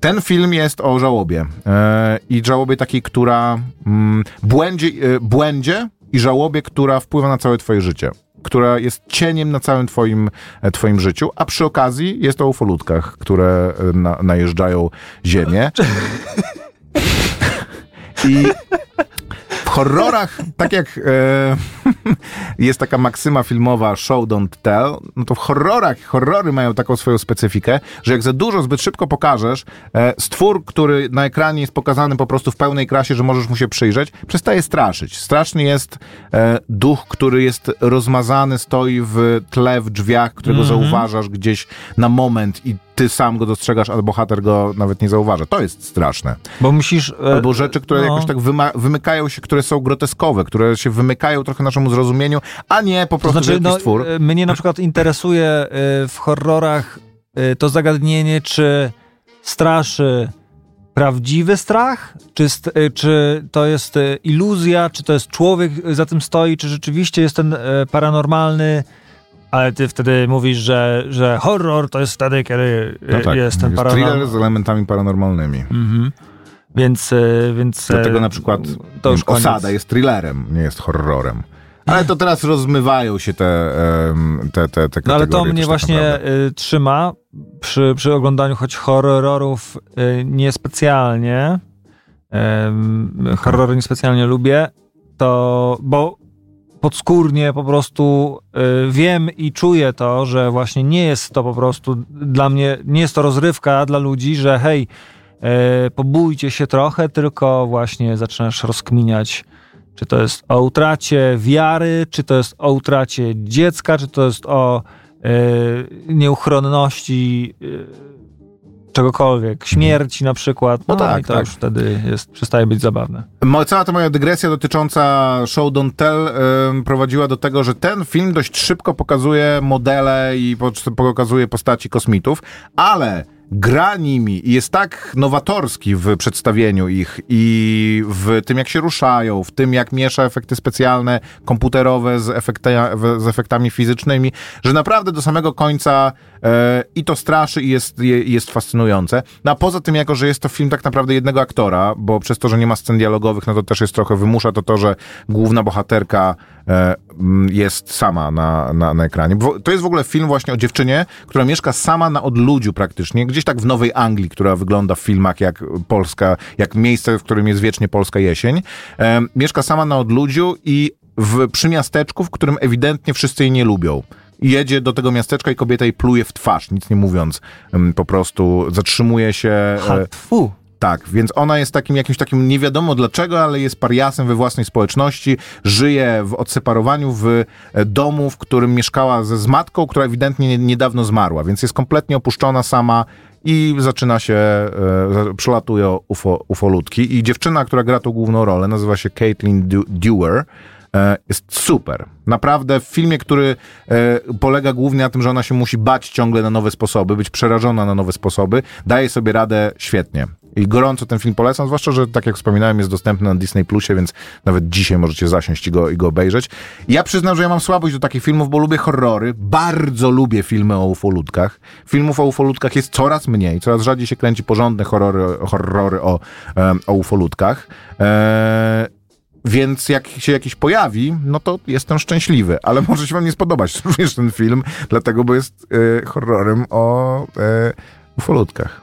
Speaker 2: Ten film jest o żałobie. E, I żałobie takiej, która mm, błędzie, e, błędzie i żałobie, która wpływa na całe twoje życie. Która jest cieniem na całym twoim, e, twoim życiu, a przy okazji jest o ufolutkach, które e, na, najeżdżają ziemię. I horrorach, tak jak e, jest taka maksyma filmowa show don't tell, no to w horrorach, horrory mają taką swoją specyfikę, że jak za dużo zbyt szybko pokażesz, e, stwór, który na ekranie jest pokazany po prostu w pełnej krasie, że możesz mu się przyjrzeć, przestaje straszyć. Straszny jest e, duch, który jest rozmazany, stoi w tle, w drzwiach, którego zauważasz gdzieś na moment i ty sam go dostrzegasz, a bohater go nawet nie zauważa. To jest straszne.
Speaker 3: Bo musisz... e,
Speaker 2: Albo rzeczy, które
Speaker 3: no.
Speaker 2: jakoś tak wymykają się, które są groteskowe, które się wymykają trochę naszemu zrozumieniu, a nie po
Speaker 3: To
Speaker 2: prostu
Speaker 3: znaczy,
Speaker 2: wielki
Speaker 3: no,
Speaker 2: stwór.
Speaker 3: e, mnie na przykład interesuje e, w horrorach e, to zagadnienie, czy straszy prawdziwy strach, czy, czy to jest iluzja, czy to jest człowiek za tym stoi, czy rzeczywiście jest ten paranormalny, ale ty wtedy mówisz, że, że horror to jest wtedy, kiedy
Speaker 2: No tak,
Speaker 3: jest ten
Speaker 2: thriller
Speaker 3: paranormalny.
Speaker 2: z elementami paranormalnymi.
Speaker 3: Mhm. Więc, e, więc e,
Speaker 2: Dlatego na przykład
Speaker 3: to już
Speaker 2: wiem, Osada jest thrillerem, nie jest horrorem. Ale to teraz rozmywają się te, te, te, te
Speaker 3: No ale to mnie
Speaker 2: tak
Speaker 3: właśnie
Speaker 2: naprawdę.
Speaker 3: y, trzyma przy, przy oglądaniu choć horrorów y, niespecjalnie. Ym, Horrory niespecjalnie lubię, to bo podskórnie po prostu y, wiem i czuję to, że właśnie nie jest to po prostu dla mnie, nie jest to rozrywka dla ludzi, że hej, pobójcie się trochę, tylko właśnie zaczynasz rozkminiać, czy to jest o utracie wiary, czy to jest o utracie dziecka, czy to jest o y, nieuchronności y, czegokolwiek, śmierci na przykład. No,
Speaker 2: No tak,
Speaker 3: i to
Speaker 2: tak.
Speaker 3: już wtedy jest, przestaje być zabawne.
Speaker 2: Cała ta moja dygresja dotycząca Show Don't Tell prowadziła do tego, że ten film dość szybko pokazuje modele i po- pokazuje postaci kosmitów, ale gra nimi i jest tak nowatorski w przedstawieniu ich i w tym, jak się ruszają, w tym, jak miesza efekty specjalne, komputerowe z, efekta, z efektami fizycznymi, że naprawdę do samego końca e, i to straszy i jest, je- jest fascynujące. No a poza tym, jako że jest to film tak naprawdę jednego aktora, bo przez to, że nie ma scen dialogowych, no to też jest trochę, wymusza to to, że główna bohaterka e, jest sama na, na, na ekranie. Bo to jest w ogóle film właśnie o dziewczynie, która mieszka sama na odludziu praktycznie, gdzieś tak w Nowej Anglii, która wygląda w filmach jak Polska, jak miejsce, w którym jest wiecznie polska jesień. E, mieszka sama na odludziu i w przymiasteczku, w którym ewidentnie wszyscy jej nie lubią. Jedzie do tego miasteczka i kobieta jej pluje w twarz, nic nie mówiąc. Po prostu zatrzymuje się. e,
Speaker 3: Hatfu.
Speaker 2: Tak, więc ona jest takim jakimś takim nie wiadomo dlaczego, ale jest pariasem we własnej społeczności, żyje w odseparowaniu w e, domu, w którym mieszkała ze z matką, która ewidentnie nie- niedawno zmarła, więc jest kompletnie opuszczona sama i zaczyna się, e, przylatują UFO, ufolutki i dziewczyna, która gra tą główną rolę, nazywa się Caitlin Dewar, e, jest super. Naprawdę w filmie, który e, polega głównie na tym, że ona się musi bać ciągle na nowe sposoby, być przerażona na nowe sposoby, daje sobie radę świetnie. I gorąco ten film polecam, zwłaszcza, że tak jak wspominałem, jest dostępny na Disney Plusie, więc nawet dzisiaj możecie zasiąść i go, i go obejrzeć. Ja przyznam, że ja mam słabość do takich filmów, bo lubię horrory. Bardzo lubię filmy o ufoludkach. Filmów o ufoludkach jest coraz mniej, coraz rzadziej się kręci porządne horrory, horrory o, em, o ufoludkach. Eee, więc jak się jakiś pojawi, no to jestem szczęśliwy, ale może się wam nie spodobać również ten film, dlatego, bo jest e, horrorem o e, ufolutkach.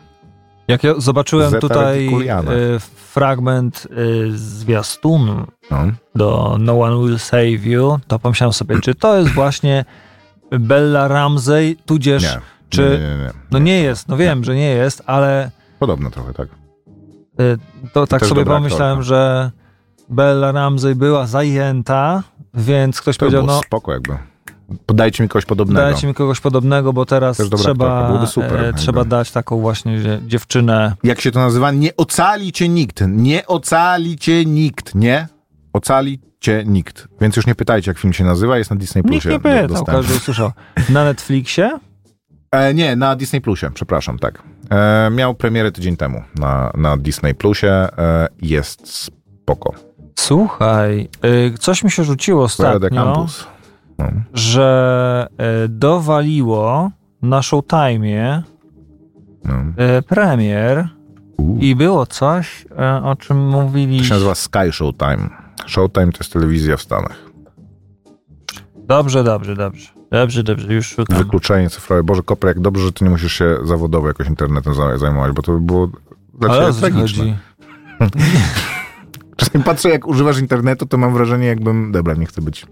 Speaker 3: Jak ja zobaczyłem
Speaker 2: Zeta
Speaker 3: tutaj y, fragment y, zwiastunu
Speaker 2: No.
Speaker 3: do No One Will Save You, to pomyślałem sobie, czy to jest właśnie Bella Ramsey, tudzież
Speaker 2: Nie.
Speaker 3: czy...
Speaker 2: Nie, nie.
Speaker 3: No nie jest, no wiem, że nie jest, ale
Speaker 2: Podobno trochę, tak.
Speaker 3: y, to tak
Speaker 2: Też
Speaker 3: sobie pomyślałem,
Speaker 2: aktorka.
Speaker 3: że Bella Ramsey była zajęta, więc ktoś
Speaker 2: To
Speaker 3: powiedział, no
Speaker 2: spoko jakby. Podajcie mi kogoś podobnego.
Speaker 3: dajcie mi kogoś podobnego, bo teraz trzeba,
Speaker 2: super,
Speaker 3: e, trzeba dać taką właśnie dzie- dziewczynę.
Speaker 2: Jak się to nazywa? Nie ocali cię nikt. Nie ocali cię nikt. Nie ocali cię nikt. Więc już nie pytajcie, jak film się nazywa. Jest na Disney
Speaker 3: Nikt
Speaker 2: Plusie.
Speaker 3: nie
Speaker 2: do-
Speaker 3: pytał, każdy usłyszał. Na Netflixie?
Speaker 2: E, nie, na Disney Plusie, przepraszam, tak. E, miał premierę tydzień temu na, na Disney Plusie. E, jest spoko.
Speaker 3: Słuchaj, y, coś mi się rzuciło ostatnio,
Speaker 2: Campus. No.
Speaker 3: że dowaliło na Showtime'ie
Speaker 2: No.
Speaker 3: premier i było coś, y, o czym
Speaker 2: To się nazywa Sky Showtime. Showtime to jest telewizja w Stanach.
Speaker 3: Dobrze, dobrze, dobrze. Dobrze, dobrze, już szukam.
Speaker 2: Wykluczenie cyfrowe. Boże, Koper, jak dobrze, że ty nie musisz się zawodowo jakoś internetem za- zajmować, bo to by było dla
Speaker 3: Ale
Speaker 2: ciebie tragiczne. Czasem patrzę, jak używasz internetu, to mam wrażenie, jakbym... Dobra, nie chcę być.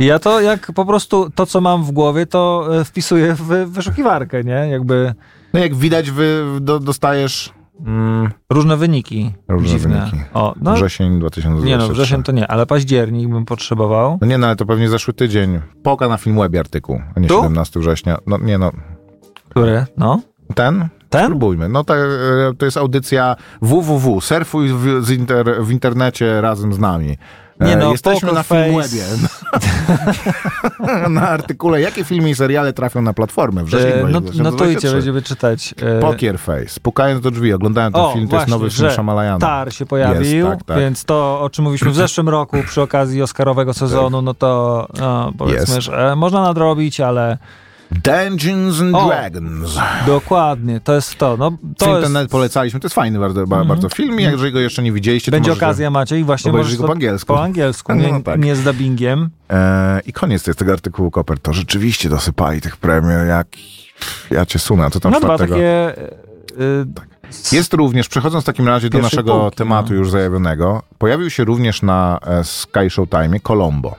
Speaker 3: Ja to jak po prostu to, co mam w głowie, to e, wpisuję w wyszukiwarkę, nie? Jakby
Speaker 2: No jak widać, wy do, dostajesz mm,
Speaker 3: różne wyniki.
Speaker 2: Różne
Speaker 3: dziwne.
Speaker 2: wyniki.
Speaker 3: O, no,
Speaker 2: wrzesień 2023.
Speaker 3: nie no, wrzesień to nie, ale październik bym potrzebował.
Speaker 2: No nie, no ale to pewnie zeszły tydzień. Poka na Filmwebie artykuł, a nie
Speaker 3: Tu?
Speaker 2: 17 września. No nie no,
Speaker 3: Który? No?
Speaker 2: ten?
Speaker 3: Ten?
Speaker 2: Spróbujmy. No to, e, to jest audycja www. Surfuj w, z inter, w internecie razem z nami. E,
Speaker 3: Nie no,
Speaker 2: Jesteśmy na. Filmwebie. na artykule, jakie filmy i seriale trafią na platformę. Wrzesień
Speaker 3: E, no,
Speaker 2: 2023.
Speaker 3: notujcie, będziemy czytać. E,
Speaker 2: Poker Face. Pukając do drzwi, oglądałem ten
Speaker 3: O,
Speaker 2: film, to jest
Speaker 3: właśnie,
Speaker 2: nowy film
Speaker 3: że
Speaker 2: Shyamalana.
Speaker 3: Tar się pojawił,
Speaker 2: Jest, tak, tak.
Speaker 3: więc to, o czym mówiliśmy w zeszłym roku przy okazji Oscarowego sezonu, no to no, powiedzmy,
Speaker 2: Jest.
Speaker 3: że można nadrobić, ale
Speaker 2: Dungeons and
Speaker 3: O.
Speaker 2: Dragons.
Speaker 3: dokładnie, to jest to. No, to
Speaker 2: film
Speaker 3: jest,
Speaker 2: ten nawet polecaliśmy, to jest fajny bardzo, ba- bardzo film i jeżeli go jeszcze nie widzieliście, to
Speaker 3: będzie okazja, Maciej, właśnie
Speaker 2: obejrzyj
Speaker 3: możesz
Speaker 2: go po
Speaker 3: to-
Speaker 2: angielsku.
Speaker 3: Po angielsku, nie,
Speaker 2: No tak.
Speaker 3: nie z dubbingiem.
Speaker 2: E, I koniec jest tego artykułu Koper. To rzeczywiście dosypali tych premier, jak ja cię sunę. Co tam
Speaker 3: No
Speaker 2: czwartego?
Speaker 3: takie... e, e,
Speaker 2: Jest również, przechodząc w takim razie do naszego tematu
Speaker 3: no.
Speaker 2: już zajawionego, pojawił się również na Sky Showtime Colombo.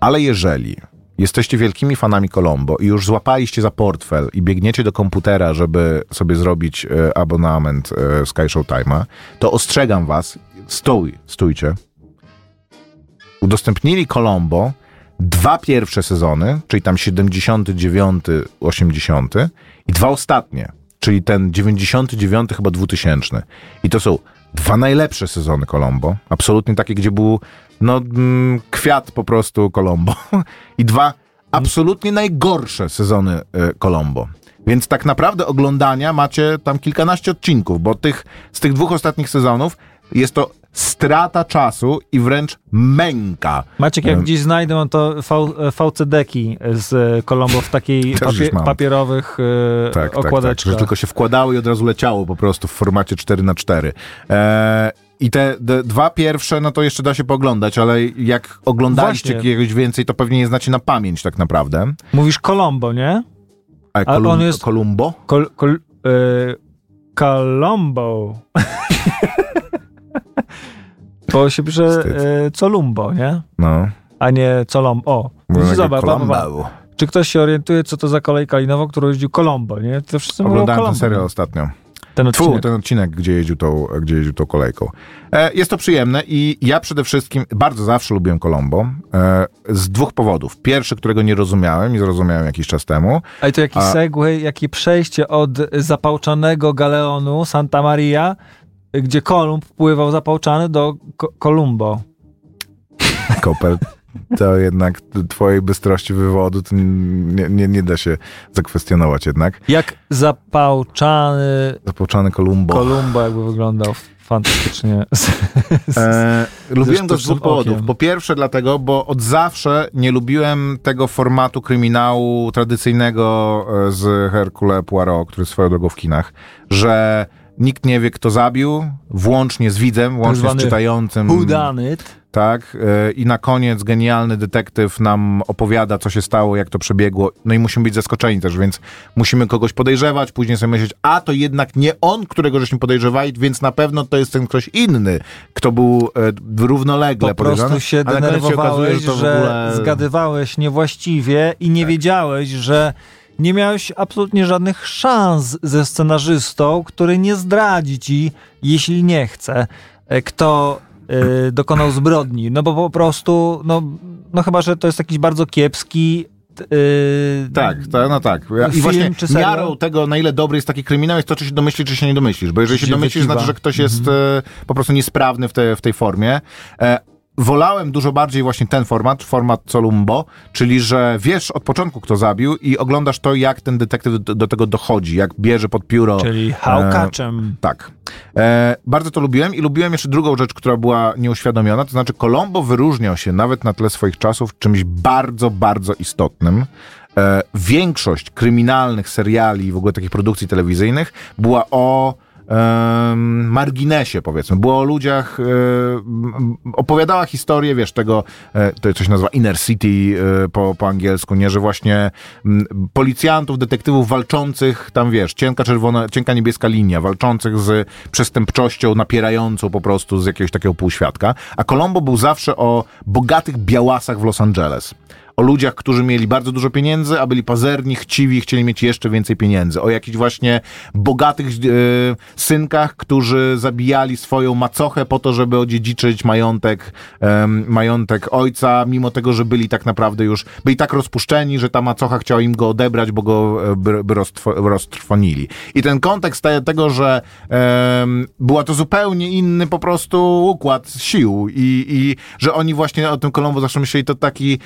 Speaker 2: Ale jeżeli jesteście wielkimi fanami Colombo i już złapaliście za portfel i biegniecie do komputera, żeby sobie zrobić e, abonament e, Sky Showtime'a, to ostrzegam was, stój, stójcie. Udostępnili Colombo dwa pierwsze sezony, czyli tam 79, 80 i dwa ostatnie, czyli ten 99 chyba 2000. I to są dwa najlepsze sezony Colombo, absolutnie takie, gdzie był no mm, kwiat po prostu Colombo i dwa absolutnie najgorsze sezony e, Colombo. Więc tak naprawdę oglądania macie tam kilkanaście odcinków, bo tych, z tych dwóch ostatnich sezonów jest to strata czasu i wręcz męka.
Speaker 3: Maciek, jak
Speaker 2: E,
Speaker 3: gdzieś znajdę, mam to v, VCD-ki z Colombo w takiej papie, papierowych e,
Speaker 2: tak, tak, tak,
Speaker 3: okładeczkach.
Speaker 2: że tylko się wkładały i od razu leciało po prostu w formacie 4 na 4 e, I te, te dwa pierwsze, no to jeszcze da się poglądać, ale jak oglądaliście
Speaker 3: Właśnie.
Speaker 2: jakiegoś więcej, to pewnie je znacie na pamięć tak naprawdę.
Speaker 3: Mówisz Colombo, nie?
Speaker 2: A
Speaker 3: Ale on jest-
Speaker 2: Columbo?
Speaker 3: Kol, kol, e, Colombo. Bo się pisze e, Columbo, nie?
Speaker 2: No.
Speaker 3: A nie Colombo. O,
Speaker 2: Mówią takie
Speaker 3: zobacz, ba, ba. Czy ktoś się orientuje, co to za kolejka linowa, którą jeździł Colombo, nie? To wszyscy
Speaker 2: Oglądałem ten serial ostatnio.
Speaker 3: Ten
Speaker 2: Tfu,
Speaker 3: odcinek.
Speaker 2: ten odcinek, gdzie jeździł tą, gdzie jeździł tą kolejką. E, jest to przyjemne i ja przede wszystkim bardzo zawsze lubiłem Colombo e, z dwóch powodów. Pierwszy, którego nie rozumiałem i zrozumiałem jakiś czas temu.
Speaker 3: Ale to jaki
Speaker 2: A-
Speaker 3: segway, jakie przejście od zapałczanego galeonu Santa Maria, gdzie Kolumb pływał zapałczany do Ko- Columbo.
Speaker 2: Koper, to jednak twojej bystrości wywodu to nie, nie, nie da się zakwestionować jednak.
Speaker 3: Jak zapałczany
Speaker 2: Zapłoczany Kolumbo.
Speaker 3: Kolumbo jakby wyglądał fantastycznie. Z, z,
Speaker 2: E, lubiłem go z dwóch powodów. Po pierwsze dlatego, bo od zawsze nie lubiłem tego formatu kryminału tradycyjnego e, z Hercule Poirot, który swoją drogą w kinach, że nikt nie wie, kto zabił, włącznie z widzem, łącznie z
Speaker 3: zwany
Speaker 2: czytającym.
Speaker 3: It?
Speaker 2: Tak. e, I na koniec genialny detektyw nam opowiada, co się stało, jak to przebiegło. No i musimy być zaskoczeni też, więc musimy kogoś podejrzewać, później sobie myśleć, a to jednak nie on, którego żeśmy podejrzewali, więc na pewno to jest ten ktoś inny, kto był e, równolegle
Speaker 3: Po prostu się
Speaker 2: koniec się okazuje,
Speaker 3: denerwowałeś,
Speaker 2: że
Speaker 3: że
Speaker 2: ogóle...
Speaker 3: zgadywałeś niewłaściwie i nie wiedziałeś, że nie miałeś absolutnie żadnych szans ze scenarzystą, który nie zdradzi ci, jeśli nie chce, e, kto e, dokonał zbrodni. No bo po prostu, no, no chyba, że to jest jakiś bardzo kiepski e,
Speaker 2: Tak, ta, no tak. I
Speaker 3: Film
Speaker 2: właśnie
Speaker 3: czy serial?
Speaker 2: miarą tego, na ile dobry jest taki kryminał, jest to, czy się domyślisz, czy się nie domyślisz. Bo jeżeli się domyślisz,
Speaker 3: wykiwa.
Speaker 2: znaczy, że ktoś jest e, po prostu niesprawny w, te, w tej formie. E, Wolałem dużo bardziej właśnie ten format, format Columbo, czyli że wiesz od początku, kto zabił i oglądasz to, jak ten detektyw do, do tego dochodzi, jak bierze pod pióro.
Speaker 3: Czyli
Speaker 2: e,
Speaker 3: hałkaczem.
Speaker 2: Tak. E, bardzo to lubiłem i lubiłem jeszcze drugą rzecz, która była nieuświadomiona, to znaczy Colombo wyróżniał się nawet na tle swoich czasów czymś bardzo, bardzo istotnym. E, większość kryminalnych seriali i w ogóle takich produkcji telewizyjnych była o marginesie, powiedzmy. Było o ludziach, e, opowiadała historię, wiesz, tego, e, to coś nazywa inner city e, po, po angielsku, nie, że właśnie policjantów, detektywów walczących, tam wiesz, cienka czerwona, cienka niebieska linia, walczących z przestępczością napierającą po prostu z jakiegoś takiego półświadka. A Colombo był zawsze o bogatych białasach w Los Angeles o ludziach, którzy mieli bardzo dużo pieniędzy, a byli pazerni, chciwi chcieli mieć jeszcze więcej pieniędzy. O jakichś właśnie bogatych e, synkach, którzy zabijali swoją macochę po to, żeby odziedziczyć majątek, em, majątek ojca, mimo tego, że byli tak naprawdę już, byli tak rozpuszczeni, że ta macocha chciała im go odebrać, bo go e, by, roztrwonili. I ten kontekst te- tego, że em, była to zupełnie inny po prostu układ sił i, i że oni właśnie o tym Kolombo zawsze myśleli, to taki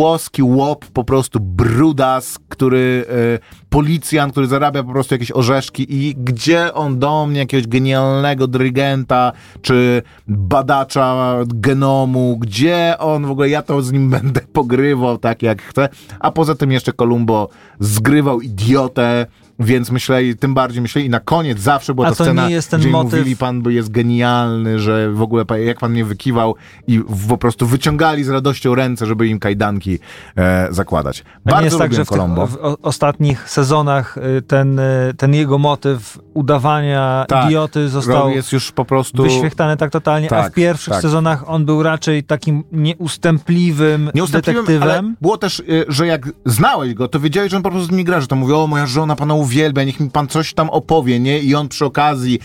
Speaker 2: włoski łop, po prostu brudas, który e, policjant, który zarabia po prostu jakieś orzeszki i gdzie on do mnie jakiegoś genialnego dyrygenta, czy badacza genomu, gdzie on w ogóle, ja to z nim będę pogrywał tak jak chcę, a poza tym jeszcze Kolumbo zgrywał idiotę, więc myśleli, tym bardziej myśleli i na koniec zawsze była
Speaker 3: A
Speaker 2: ta
Speaker 3: to
Speaker 2: scena,
Speaker 3: nie jest ten
Speaker 2: gdzie
Speaker 3: motyw-
Speaker 2: mówili, pan jest genialny, że w ogóle jak pan mnie wykiwał i po prostu wyciągali z radością ręce, żeby im kajdanki e, zakładać.
Speaker 3: A nie
Speaker 2: Bardzo
Speaker 3: jest tak, że w, tych, w ostatnich sezonach y, ten, y, ten jego motyw udawania
Speaker 2: Tak,
Speaker 3: idioty został
Speaker 2: Jest już po prostu...
Speaker 3: wyświechtany tak totalnie, a
Speaker 2: Tak,
Speaker 3: w pierwszych
Speaker 2: tak.
Speaker 3: sezonach on był raczej takim nieustępliwym
Speaker 2: Nieustępliwym,
Speaker 3: detektywem.
Speaker 2: było też, y, że jak znałeś go, to wiedziałeś, że on po prostu z nimi gra, że to mówi, o moja żona pana uwielbia, niech mi pan coś tam opowie, nie? I on przy okazji,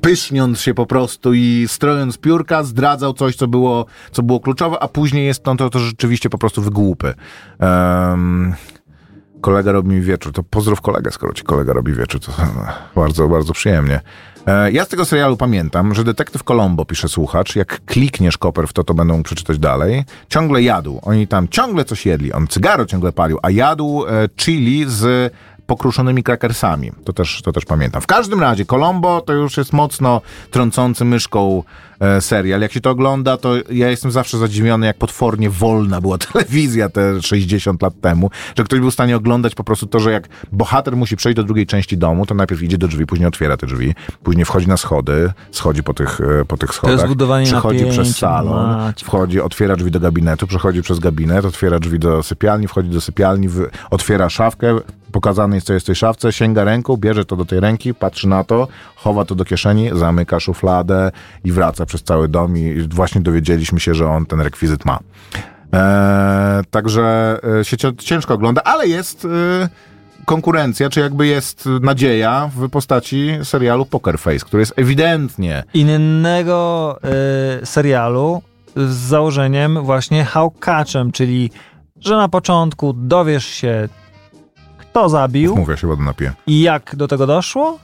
Speaker 2: pyszniąc się po prostu i strojąc piórka, zdradzał coś, co było, co było kluczowe, a później jest to, to, to rzeczywiście po prostu wygłupy. Um, kolega robi mi wieczór, to pozdrów kolegę, skoro ci kolega robi wieczór, to bardzo, bardzo przyjemnie. E, Ja z tego serialu pamiętam, że detektyw Colombo, pisze słuchacz, jak klikniesz koper w to, to będą przeczytać dalej, ciągle jadł. Oni tam ciągle coś jedli. On cygaro ciągle palił, a jadł e, chili z pokruszonymi krakersami. To też, to też pamiętam. W każdym razie Colombo to już jest mocno trącący myszką e, serial. Jak się to ogląda, to ja jestem zawsze zadziwiony, jak potwornie wolna była telewizja te 60 lat temu, że ktoś był w stanie oglądać po prostu to, że jak bohater musi przejść do drugiej części domu, to najpierw idzie do drzwi, później otwiera te drzwi, później wchodzi na schody, schodzi po tych, e, po tych schodach,
Speaker 3: budowanie
Speaker 2: przechodzi
Speaker 3: napięcia,
Speaker 2: przez salon,
Speaker 3: macie.
Speaker 2: wchodzi, otwiera drzwi do gabinetu, przechodzi przez gabinet, otwiera drzwi do sypialni, wchodzi do sypialni, otwiera szafkę, pokazane jest, co jest w tej szafce, sięga ręką, bierze to do tej ręki, patrzy na to, chowa to do kieszeni, zamyka szufladę i wraca przez cały dom i właśnie dowiedzieliśmy się, że on ten rekwizyt ma. Eee, także e, się ciężko ogląda, ale jest e, konkurencja, czy jakby jest nadzieja w postaci serialu Poker Face, który jest ewidentnie
Speaker 3: innego y, serialu z założeniem właśnie hałkaczem, czyli że na początku dowiesz się, kto zabił
Speaker 2: Mówię, się wodę napiję.
Speaker 3: i jak do tego doszło,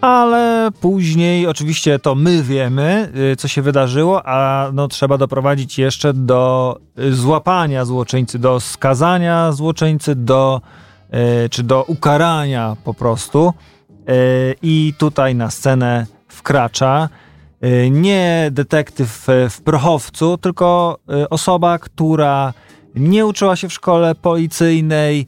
Speaker 3: ale później oczywiście to my wiemy, y, co się wydarzyło, a no, trzeba doprowadzić jeszcze do y, złapania złoczyńcy, do skazania złoczyńcy, do, y, czy do ukarania po prostu. I tutaj na scenę wkracza nie detektyw w prochowcu, tylko osoba, która nie uczyła się w szkole policyjnej,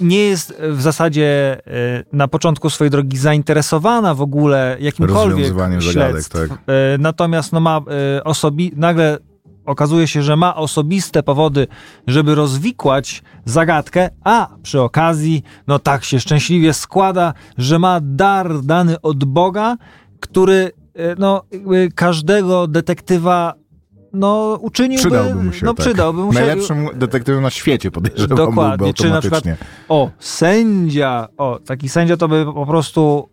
Speaker 3: nie jest w zasadzie y, na początku swojej drogi zainteresowana w ogóle jakimkolwiek
Speaker 2: Rozwiązywaniem zagadek,
Speaker 3: śledztw.
Speaker 2: tak.
Speaker 3: Natomiast no ma osobi- nagle okazuje się, że ma osobiste powody, żeby rozwikłać zagadkę, a przy okazji, no tak się szczęśliwie składa, że ma dar dany od Boga, który no, każdego detektywa no, uczyniłby,
Speaker 2: Przydałby mu się.
Speaker 3: no,
Speaker 2: tak.
Speaker 3: przydałby mu się.
Speaker 2: Najlepszym detektywem na świecie podejrzewam
Speaker 3: Dokładnie,
Speaker 2: byłby
Speaker 3: czy na przykład o, sędzia, o, taki sędzia to by po prostu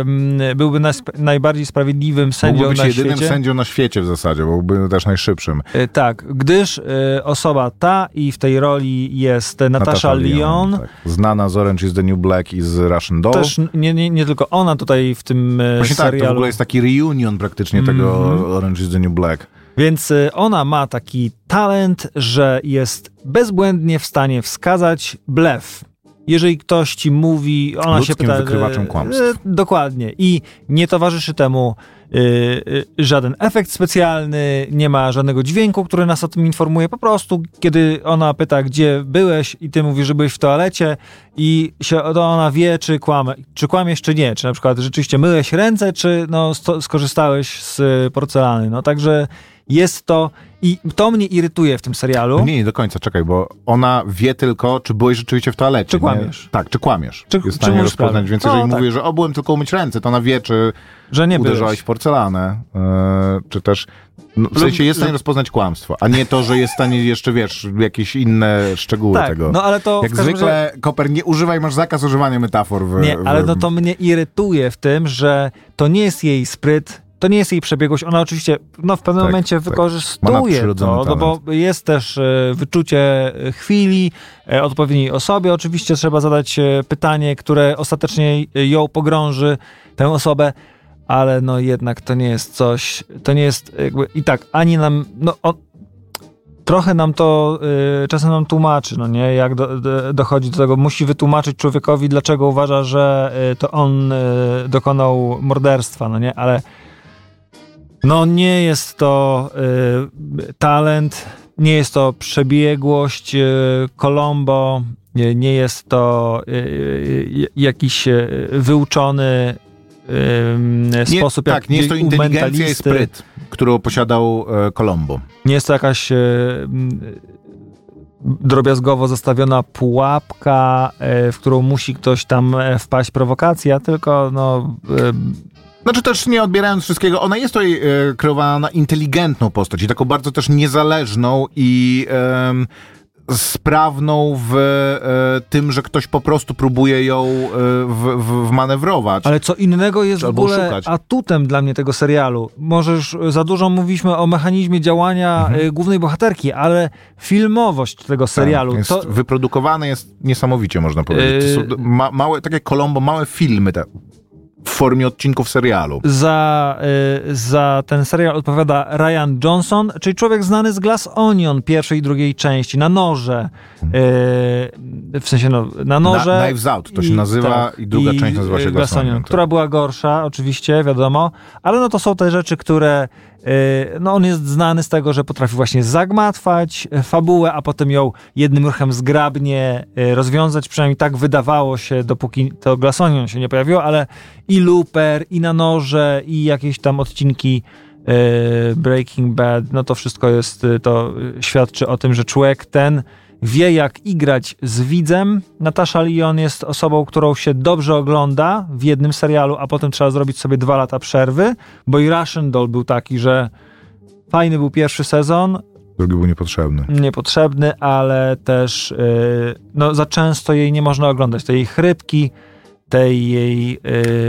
Speaker 3: ym, byłby najsp- najbardziej sprawiedliwym sędzią
Speaker 2: Mógłby być
Speaker 3: na
Speaker 2: jedynym
Speaker 3: świecie.
Speaker 2: sędzią na świecie w zasadzie, bo byłby też najszybszym.
Speaker 3: Y, Tak, gdyż y, osoba ta i w tej roli jest Natasza, Lyon.
Speaker 2: tak. Znana z Orange is the New Black i z Russian Doll.
Speaker 3: Też nie, nie, nie tylko ona tutaj w tym y,
Speaker 2: Właśnie tak, to w
Speaker 3: serialu.
Speaker 2: ogóle jest taki reunion praktycznie tego Orange is the New Black.
Speaker 3: Więc y, ona ma taki talent, że jest bezbłędnie w stanie wskazać blef. Jeżeli ktoś ci mówi, ona
Speaker 2: Ludzkim
Speaker 3: się pyta.
Speaker 2: wykrywaczem
Speaker 3: y,
Speaker 2: kłamstw.
Speaker 3: y, Dokładnie. I nie towarzyszy temu żaden efekt specjalny, nie ma żadnego dźwięku, który nas o tym informuje. Po prostu, kiedy ona pyta, gdzie byłeś, i ty mówisz, że byłeś w toalecie, i się, to ona wie, czy, kłamie, czy kłamiesz, czy nie. Czy na przykład rzeczywiście myłeś ręce, czy no, sto, skorzystałeś z porcelany. No także jest to. I to mnie irytuje w tym serialu.
Speaker 2: Nie, nie do końca, czekaj, bo ona wie tylko, czy byłeś rzeczywiście w toalecie.
Speaker 3: Czy
Speaker 2: nie?
Speaker 3: kłamiesz.
Speaker 2: Tak, czy kłamiesz.
Speaker 3: Czy-
Speaker 2: jest w stanie rozpoznać, więc
Speaker 3: No,
Speaker 2: jeżeli
Speaker 3: tak.
Speaker 2: mówię, że o, byłem tylko umyć ręce, to ona wie, czy
Speaker 3: że nie
Speaker 2: uderzałeś
Speaker 3: byłeś.
Speaker 2: w porcelanę, e, czy też... No, w sensie jest w stanie rozpoznać kłamstwo, a nie to, że jest w stanie jeszcze, wiesz, jakieś inne szczegóły
Speaker 3: Tak,
Speaker 2: tego.
Speaker 3: no ale to w
Speaker 2: Jak zwykle, Koper, nie używaj, masz zakaz używania metafor. W,
Speaker 3: Nie,
Speaker 2: w,
Speaker 3: ale no to mnie irytuje w tym, że to nie jest jej spryt, to nie jest jej przebiegłość. Ona oczywiście no, w pewnym
Speaker 2: Tak,
Speaker 3: momencie
Speaker 2: tak.
Speaker 3: Wykorzystuje to, no bo jest też e, wyczucie e, chwili, e, odpowiedniej osobie. Oczywiście trzeba zadać pytanie, które ostatecznie ją pogrąży, tę osobę, ale no jednak to nie jest coś, to nie jest jakby i tak, ani nam, no on, trochę nam to y, czasem nam tłumaczy, no nie, jak do, do, dochodzi do tego, musi wytłumaczyć człowiekowi, dlaczego uważa, że y, to on y, dokonał morderstwa, no nie, ale no nie jest to y, talent, nie jest to przebiegłość y, Colombo, nie, nie jest to y, y, jakiś y, wyuczony y,
Speaker 2: Nie,
Speaker 3: sposób,
Speaker 2: tak,
Speaker 3: jak
Speaker 2: nie jest to inteligencja i spryt, którą posiadał e, Colombo.
Speaker 3: Nie jest to jakaś e, drobiazgowo zastawiona pułapka, e, w którą musi ktoś tam e, wpaść prowokacja, tylko no, e,
Speaker 2: Znaczy też nie odbierając wszystkiego, ona jest tutaj e, kreowana na inteligentną postać i taką bardzo też niezależną i em, sprawną w e, tym, że ktoś po prostu próbuje ją e, w, w, wmanewrować.
Speaker 3: ale co innego jest w
Speaker 2: Albo
Speaker 3: ogóle
Speaker 2: szukać.
Speaker 3: atutem dla mnie tego serialu. Może już za dużo mówiliśmy o mechanizmie działania e, głównej bohaterki, ale filmowość tego serialu,
Speaker 2: Tak, jest
Speaker 3: to,
Speaker 2: wyprodukowane jest niesamowicie, można powiedzieć. To są ma, małe, tak jak Colombo, małe filmy te, w formie odcinków serialu.
Speaker 3: Za, y, za ten serial odpowiada Ryan Johnson, czyli człowiek znany z Glass Onion pierwszej i drugiej części, na noże. Y, w sensie no, na noże.
Speaker 2: Na- Knives Out to się nazywa i druga część nazywa się Glass Onion, tak.
Speaker 3: Która była gorsza, oczywiście, wiadomo, ale no to są te rzeczy, które no on jest znany z tego, że potrafi właśnie zagmatwać y, fabułę, a potem ją jednym ruchem zgrabnie y, rozwiązać, przynajmniej tak wydawało się, dopóki to Glass Onion się nie pojawiło, ale i Looper, i na noże, i jakieś tam odcinki Breaking Bad, no to wszystko jest, to świadczy o tym, że człowiek ten wie jak igrać z widzem. Natasza Lyon jest osobą, którą się dobrze ogląda w jednym serialu, a potem trzeba zrobić sobie dwa lata przerwy, bo i Russian Doll był taki, że fajny był pierwszy sezon,
Speaker 2: Drugi był niepotrzebny.
Speaker 3: niepotrzebny, ale też y, no, za często jej nie można oglądać. Tej chrypki, tej jej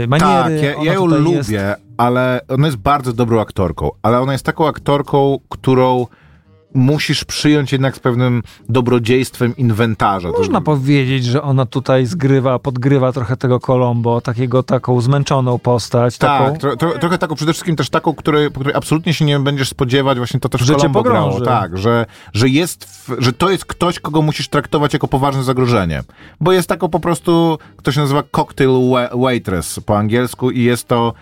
Speaker 3: y, maniery.
Speaker 2: Tak, ja, ja ją lubię,
Speaker 3: jest-
Speaker 2: ale ona jest bardzo dobrą aktorką, ale ona jest taką aktorką, którą musisz przyjąć jednak z pewnym dobrodziejstwem inwentarza. To-
Speaker 3: Można powiedzieć, że ona tutaj zgrywa, podgrywa trochę tego Colombo, takiego taką zmęczoną postać. taką,
Speaker 2: Tak, tro, tro, trochę taką, przede wszystkim też taką, której, po której absolutnie się nie będziesz spodziewać, właśnie to też
Speaker 3: Że
Speaker 2: Colombo grało, tak, że, że jest, w, że to jest ktoś, kogo musisz traktować jako poważne zagrożenie, bo jest taką po prostu, to się nazywa cocktail wa- waitress po angielsku i jest to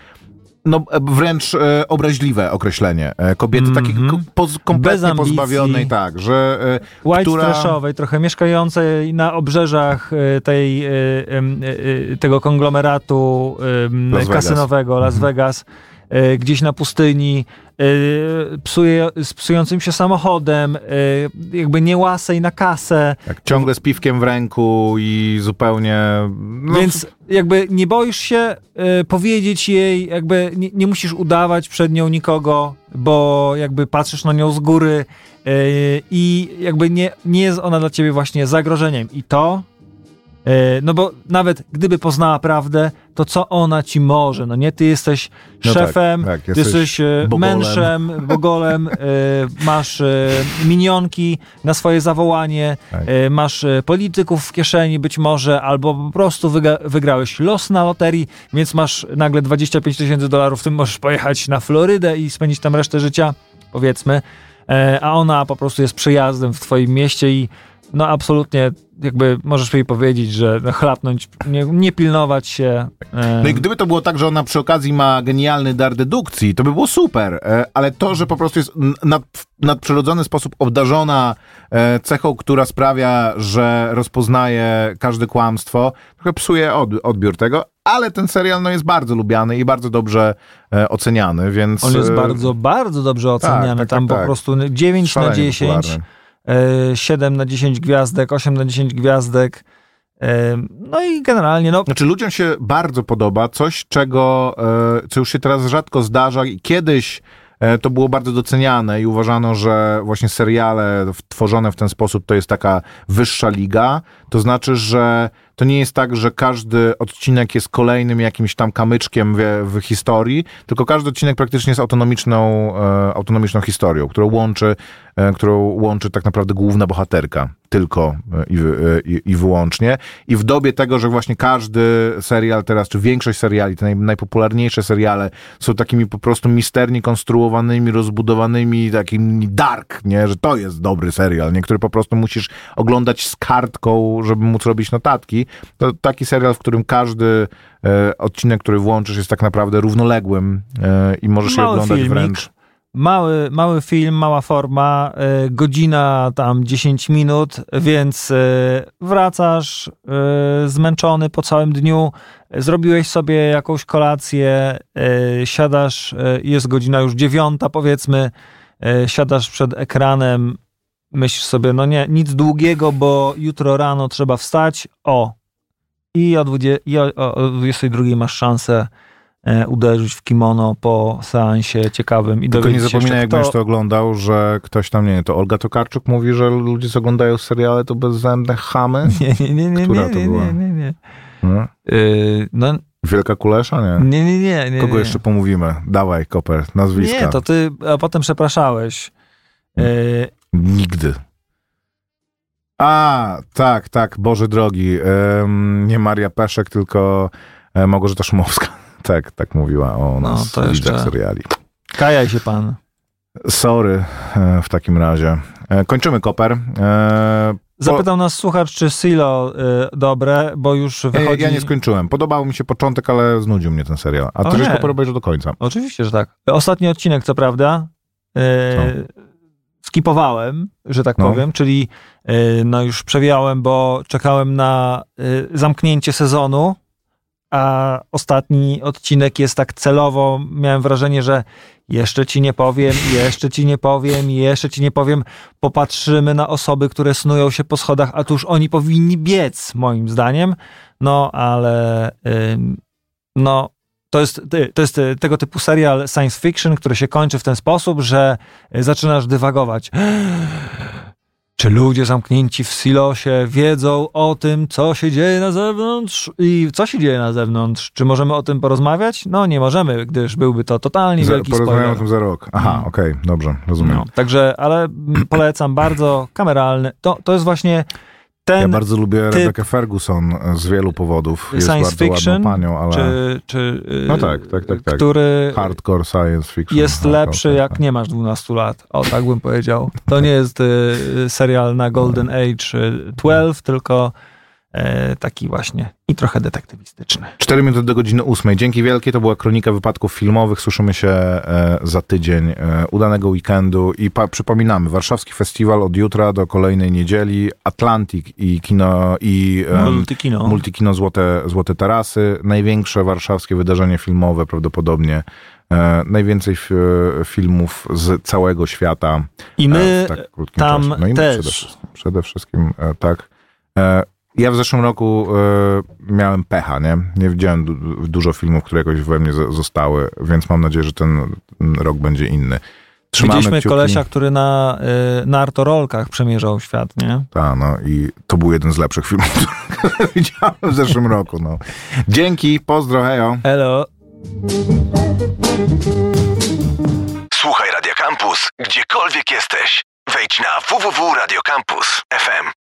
Speaker 2: no, wręcz e, obraźliwe określenie e, kobiety takiej ko- poz,
Speaker 3: Bez
Speaker 2: kompletnie
Speaker 3: ambicji.
Speaker 2: pozbawionej, tak, że e,
Speaker 3: White
Speaker 2: która...
Speaker 3: trashowej, trochę mieszkającej na obrzeżach e, tej, e, e, tego konglomeratu
Speaker 2: Las
Speaker 3: kasynowego Las Vegas, e, gdzieś na pustyni, psuje, z psującym się samochodem, e, jakby niełasej na kasę,
Speaker 2: Tak, ciągle z piwkiem w ręku i zupełnie... No,
Speaker 3: Więc jakby nie boisz się e, powiedzieć jej, jakby nie, nie musisz udawać przed nią nikogo, bo jakby patrzysz na nią z góry i jakby nie, nie jest ona dla ciebie właśnie zagrożeniem. I to, no bo nawet gdyby poznała prawdę, to co ona ci może? No nie, ty jesteś
Speaker 2: No tak,
Speaker 3: szefem,
Speaker 2: tak,
Speaker 3: ty
Speaker 2: jesteś
Speaker 3: jesteś e,
Speaker 2: bogolem.
Speaker 3: mężem, bogolem, e, masz e, minionki na swoje zawołanie,
Speaker 2: Tak.
Speaker 3: e, masz e, polityków w kieszeni być może, albo po prostu wygrałeś los na loterii, więc masz nagle 25 tysięcy dolarów, tym możesz pojechać na Florydę i spędzić tam resztę życia, powiedzmy, e, a ona po prostu jest przyjazdem w twoim mieście i no absolutnie jakby możesz jej powiedzieć, że chlapnąć, nie, nie pilnować się.
Speaker 2: No i gdyby to było tak, że ona przy okazji ma genialny dar dedukcji, to by było super, e, ale to, że po prostu jest nad, w nadprzyrodzony sposób obdarzona e, cechą, która sprawia, że rozpoznaje każde kłamstwo, trochę psuje od, odbiór tego, ale ten serial no, jest bardzo lubiany i bardzo dobrze e, oceniany, więc...
Speaker 3: On jest
Speaker 2: e,
Speaker 3: bardzo, bardzo dobrze oceniany.
Speaker 2: tak,
Speaker 3: Tam
Speaker 2: tak,
Speaker 3: po
Speaker 2: tak.
Speaker 3: prostu 9 na
Speaker 2: szalenie
Speaker 3: 10.
Speaker 2: popularny.
Speaker 3: E, 7 na 10 gwiazdek, 8 na 10 gwiazdek. e, No i generalnie, no,
Speaker 2: Znaczy ludziom się bardzo podoba coś, czego, e, co już się teraz rzadko zdarza i kiedyś e, to było bardzo doceniane i uważano, że właśnie seriale tworzone w ten sposób to jest taka wyższa liga. To znaczy, że to nie jest tak, że każdy odcinek jest kolejnym jakimś tam kamyczkiem w, w historii, tylko każdy odcinek praktycznie jest autonomiczną, e, autonomiczną historią, którą łączy, e, którą łączy tak naprawdę główna bohaterka. Tylko e, i, e, i, i wyłącznie. I w dobie tego, że właśnie każdy serial teraz, czy większość seriali, te naj, najpopularniejsze seriale są takimi po prostu misternie konstruowanymi, rozbudowanymi, takimi dark, nie? Że to jest dobry serial, nie? Który po prostu musisz oglądać z kartką, żeby móc robić notatki. To taki serial, w którym każdy e, odcinek, który włączysz jest tak naprawdę równoległym e, i możesz je
Speaker 3: Mały
Speaker 2: oglądać
Speaker 3: filmik.
Speaker 2: wręcz.
Speaker 3: Mały, mały film, mała forma, e, godzina tam 10 minut, więc e, wracasz e, zmęczony po całym dniu, zrobiłeś sobie jakąś kolację, siadasz, jest godzina już dziewiąta powiedzmy, siadasz przed ekranem, myślisz sobie, no nie, nic długiego, bo jutro rano trzeba wstać, o, i o, 20, i o, o, o 22 masz szansę uderzyć w kimono po seansie ciekawym i
Speaker 2: Tylko nie zapominaj, jak będziesz to oglądał, że ktoś tam, nie wiem, to Olga Tokarczuk mówi, że ludzie, co oglądają seriale, to bezzębne chamy.
Speaker 3: Nie, nie, nie, nie,
Speaker 2: Która
Speaker 3: nie,
Speaker 2: to
Speaker 3: nie,
Speaker 2: była?
Speaker 3: nie, nie, nie.
Speaker 2: No.
Speaker 3: Yy, no,
Speaker 2: Wielka Kulesza, nie?
Speaker 3: nie, nie, nie, nie.
Speaker 2: Kogo
Speaker 3: nie.
Speaker 2: jeszcze pomówimy? Dawaj, Koper, nazwiska.
Speaker 3: Nie, to ty a potem przepraszałeś. Yy,
Speaker 2: Nigdy. A, tak, tak, Boże drogi. Nie Maria Peszek, tylko e, Małgorzata Szumowska. Tak, tak mówiła o
Speaker 3: No,
Speaker 2: nas
Speaker 3: to
Speaker 2: w
Speaker 3: jeszcze-
Speaker 2: seriali.
Speaker 3: kajaj się pan.
Speaker 2: Sorry e, w takim razie. E, kończymy, Koper. E,
Speaker 3: Zapytał nas słuchacz, czy Silo y, dobre, bo już
Speaker 2: ja,
Speaker 3: wychodzi...
Speaker 2: ja nie skończyłem. Podobał mi się początek, ale znudził mnie ten serial. A ty żeś obejrzał do końca.
Speaker 3: Oczywiście, że tak. Ostatni odcinek, co prawda, yy, skipowałem, że tak
Speaker 2: No.
Speaker 3: powiem, czyli yy, no już przewijałem, bo czekałem na yy, zamknięcie sezonu, a ostatni odcinek jest tak celowo, miałem wrażenie, że jeszcze ci nie powiem, jeszcze ci nie powiem, jeszcze ci nie powiem. Popatrzymy na osoby, które snują się po schodach, a tuż oni powinni biec, moim zdaniem. No, ale no, to jest, to jest y, tego typu serial science fiction, który się kończy w ten sposób, że y, zaczynasz dywagować. Czy ludzie zamknięci w silosie wiedzą o tym, co się dzieje na zewnątrz i co się dzieje na zewnątrz? Czy możemy o tym porozmawiać? No nie możemy, gdyż byłby to totalnie wielki
Speaker 2: Porozmawiamy o
Speaker 3: spoiler.
Speaker 2: tym za rok. Aha, okej, dobrze, rozumiem.
Speaker 3: No, także, ale polecam bardzo, kameralny. To, to jest właśnie ten
Speaker 2: Ja bardzo lubię
Speaker 3: typ-
Speaker 2: Rebecca Ferguson z wielu powodów. Jest
Speaker 3: science
Speaker 2: bardzo
Speaker 3: fiction,
Speaker 2: ładną panią, ale
Speaker 3: czy, czy y,
Speaker 2: No tak, tak, tak, tak.
Speaker 3: który
Speaker 2: hardcore science fiction.
Speaker 3: jest
Speaker 2: hardcore,
Speaker 3: lepszy
Speaker 2: tak,
Speaker 3: jak
Speaker 2: tak.
Speaker 3: nie masz 12 lat. O, tak bym powiedział. To nie jest y, serial na Golden Age y, 12, tylko e, taki właśnie i trochę detektywistyczny.
Speaker 2: 4 minuty do godziny 8. Dzięki wielkie, to była kronika wypadków filmowych. Słyszymy się e, za tydzień. E, udanego weekendu i przypominamy, Warszawski Festiwal od jutra do kolejnej niedzieli, Atlantik i kino i
Speaker 3: Multikino.
Speaker 2: Multikino Złote, Złote Tarasy, największe warszawskie wydarzenie filmowe prawdopodobnie. E, najwięcej filmów z całego świata.
Speaker 3: I my
Speaker 2: e, tak
Speaker 3: tam
Speaker 2: czasie. No i my
Speaker 3: też.
Speaker 2: Przede wszystkim, przede wszystkim e, tak. Ja w zeszłym roku e, miałem pecha, nie? Nie widziałem du dużo filmów, które jakoś we mnie z- zostały, więc mam nadzieję, że ten rok będzie inny. Trzymamy
Speaker 3: Widzieliśmy
Speaker 2: kciuki.
Speaker 3: kolesia, który na y, nartorolkach przemierzał świat, nie?
Speaker 2: Ta, no i to był jeden z lepszych filmów, które widziałem w zeszłym roku. No. Dzięki, pozdro, hejo.
Speaker 3: Hello.
Speaker 1: Słuchaj Radio Campus, gdziekolwiek jesteś. Wejdź na www.radiocampus.fm.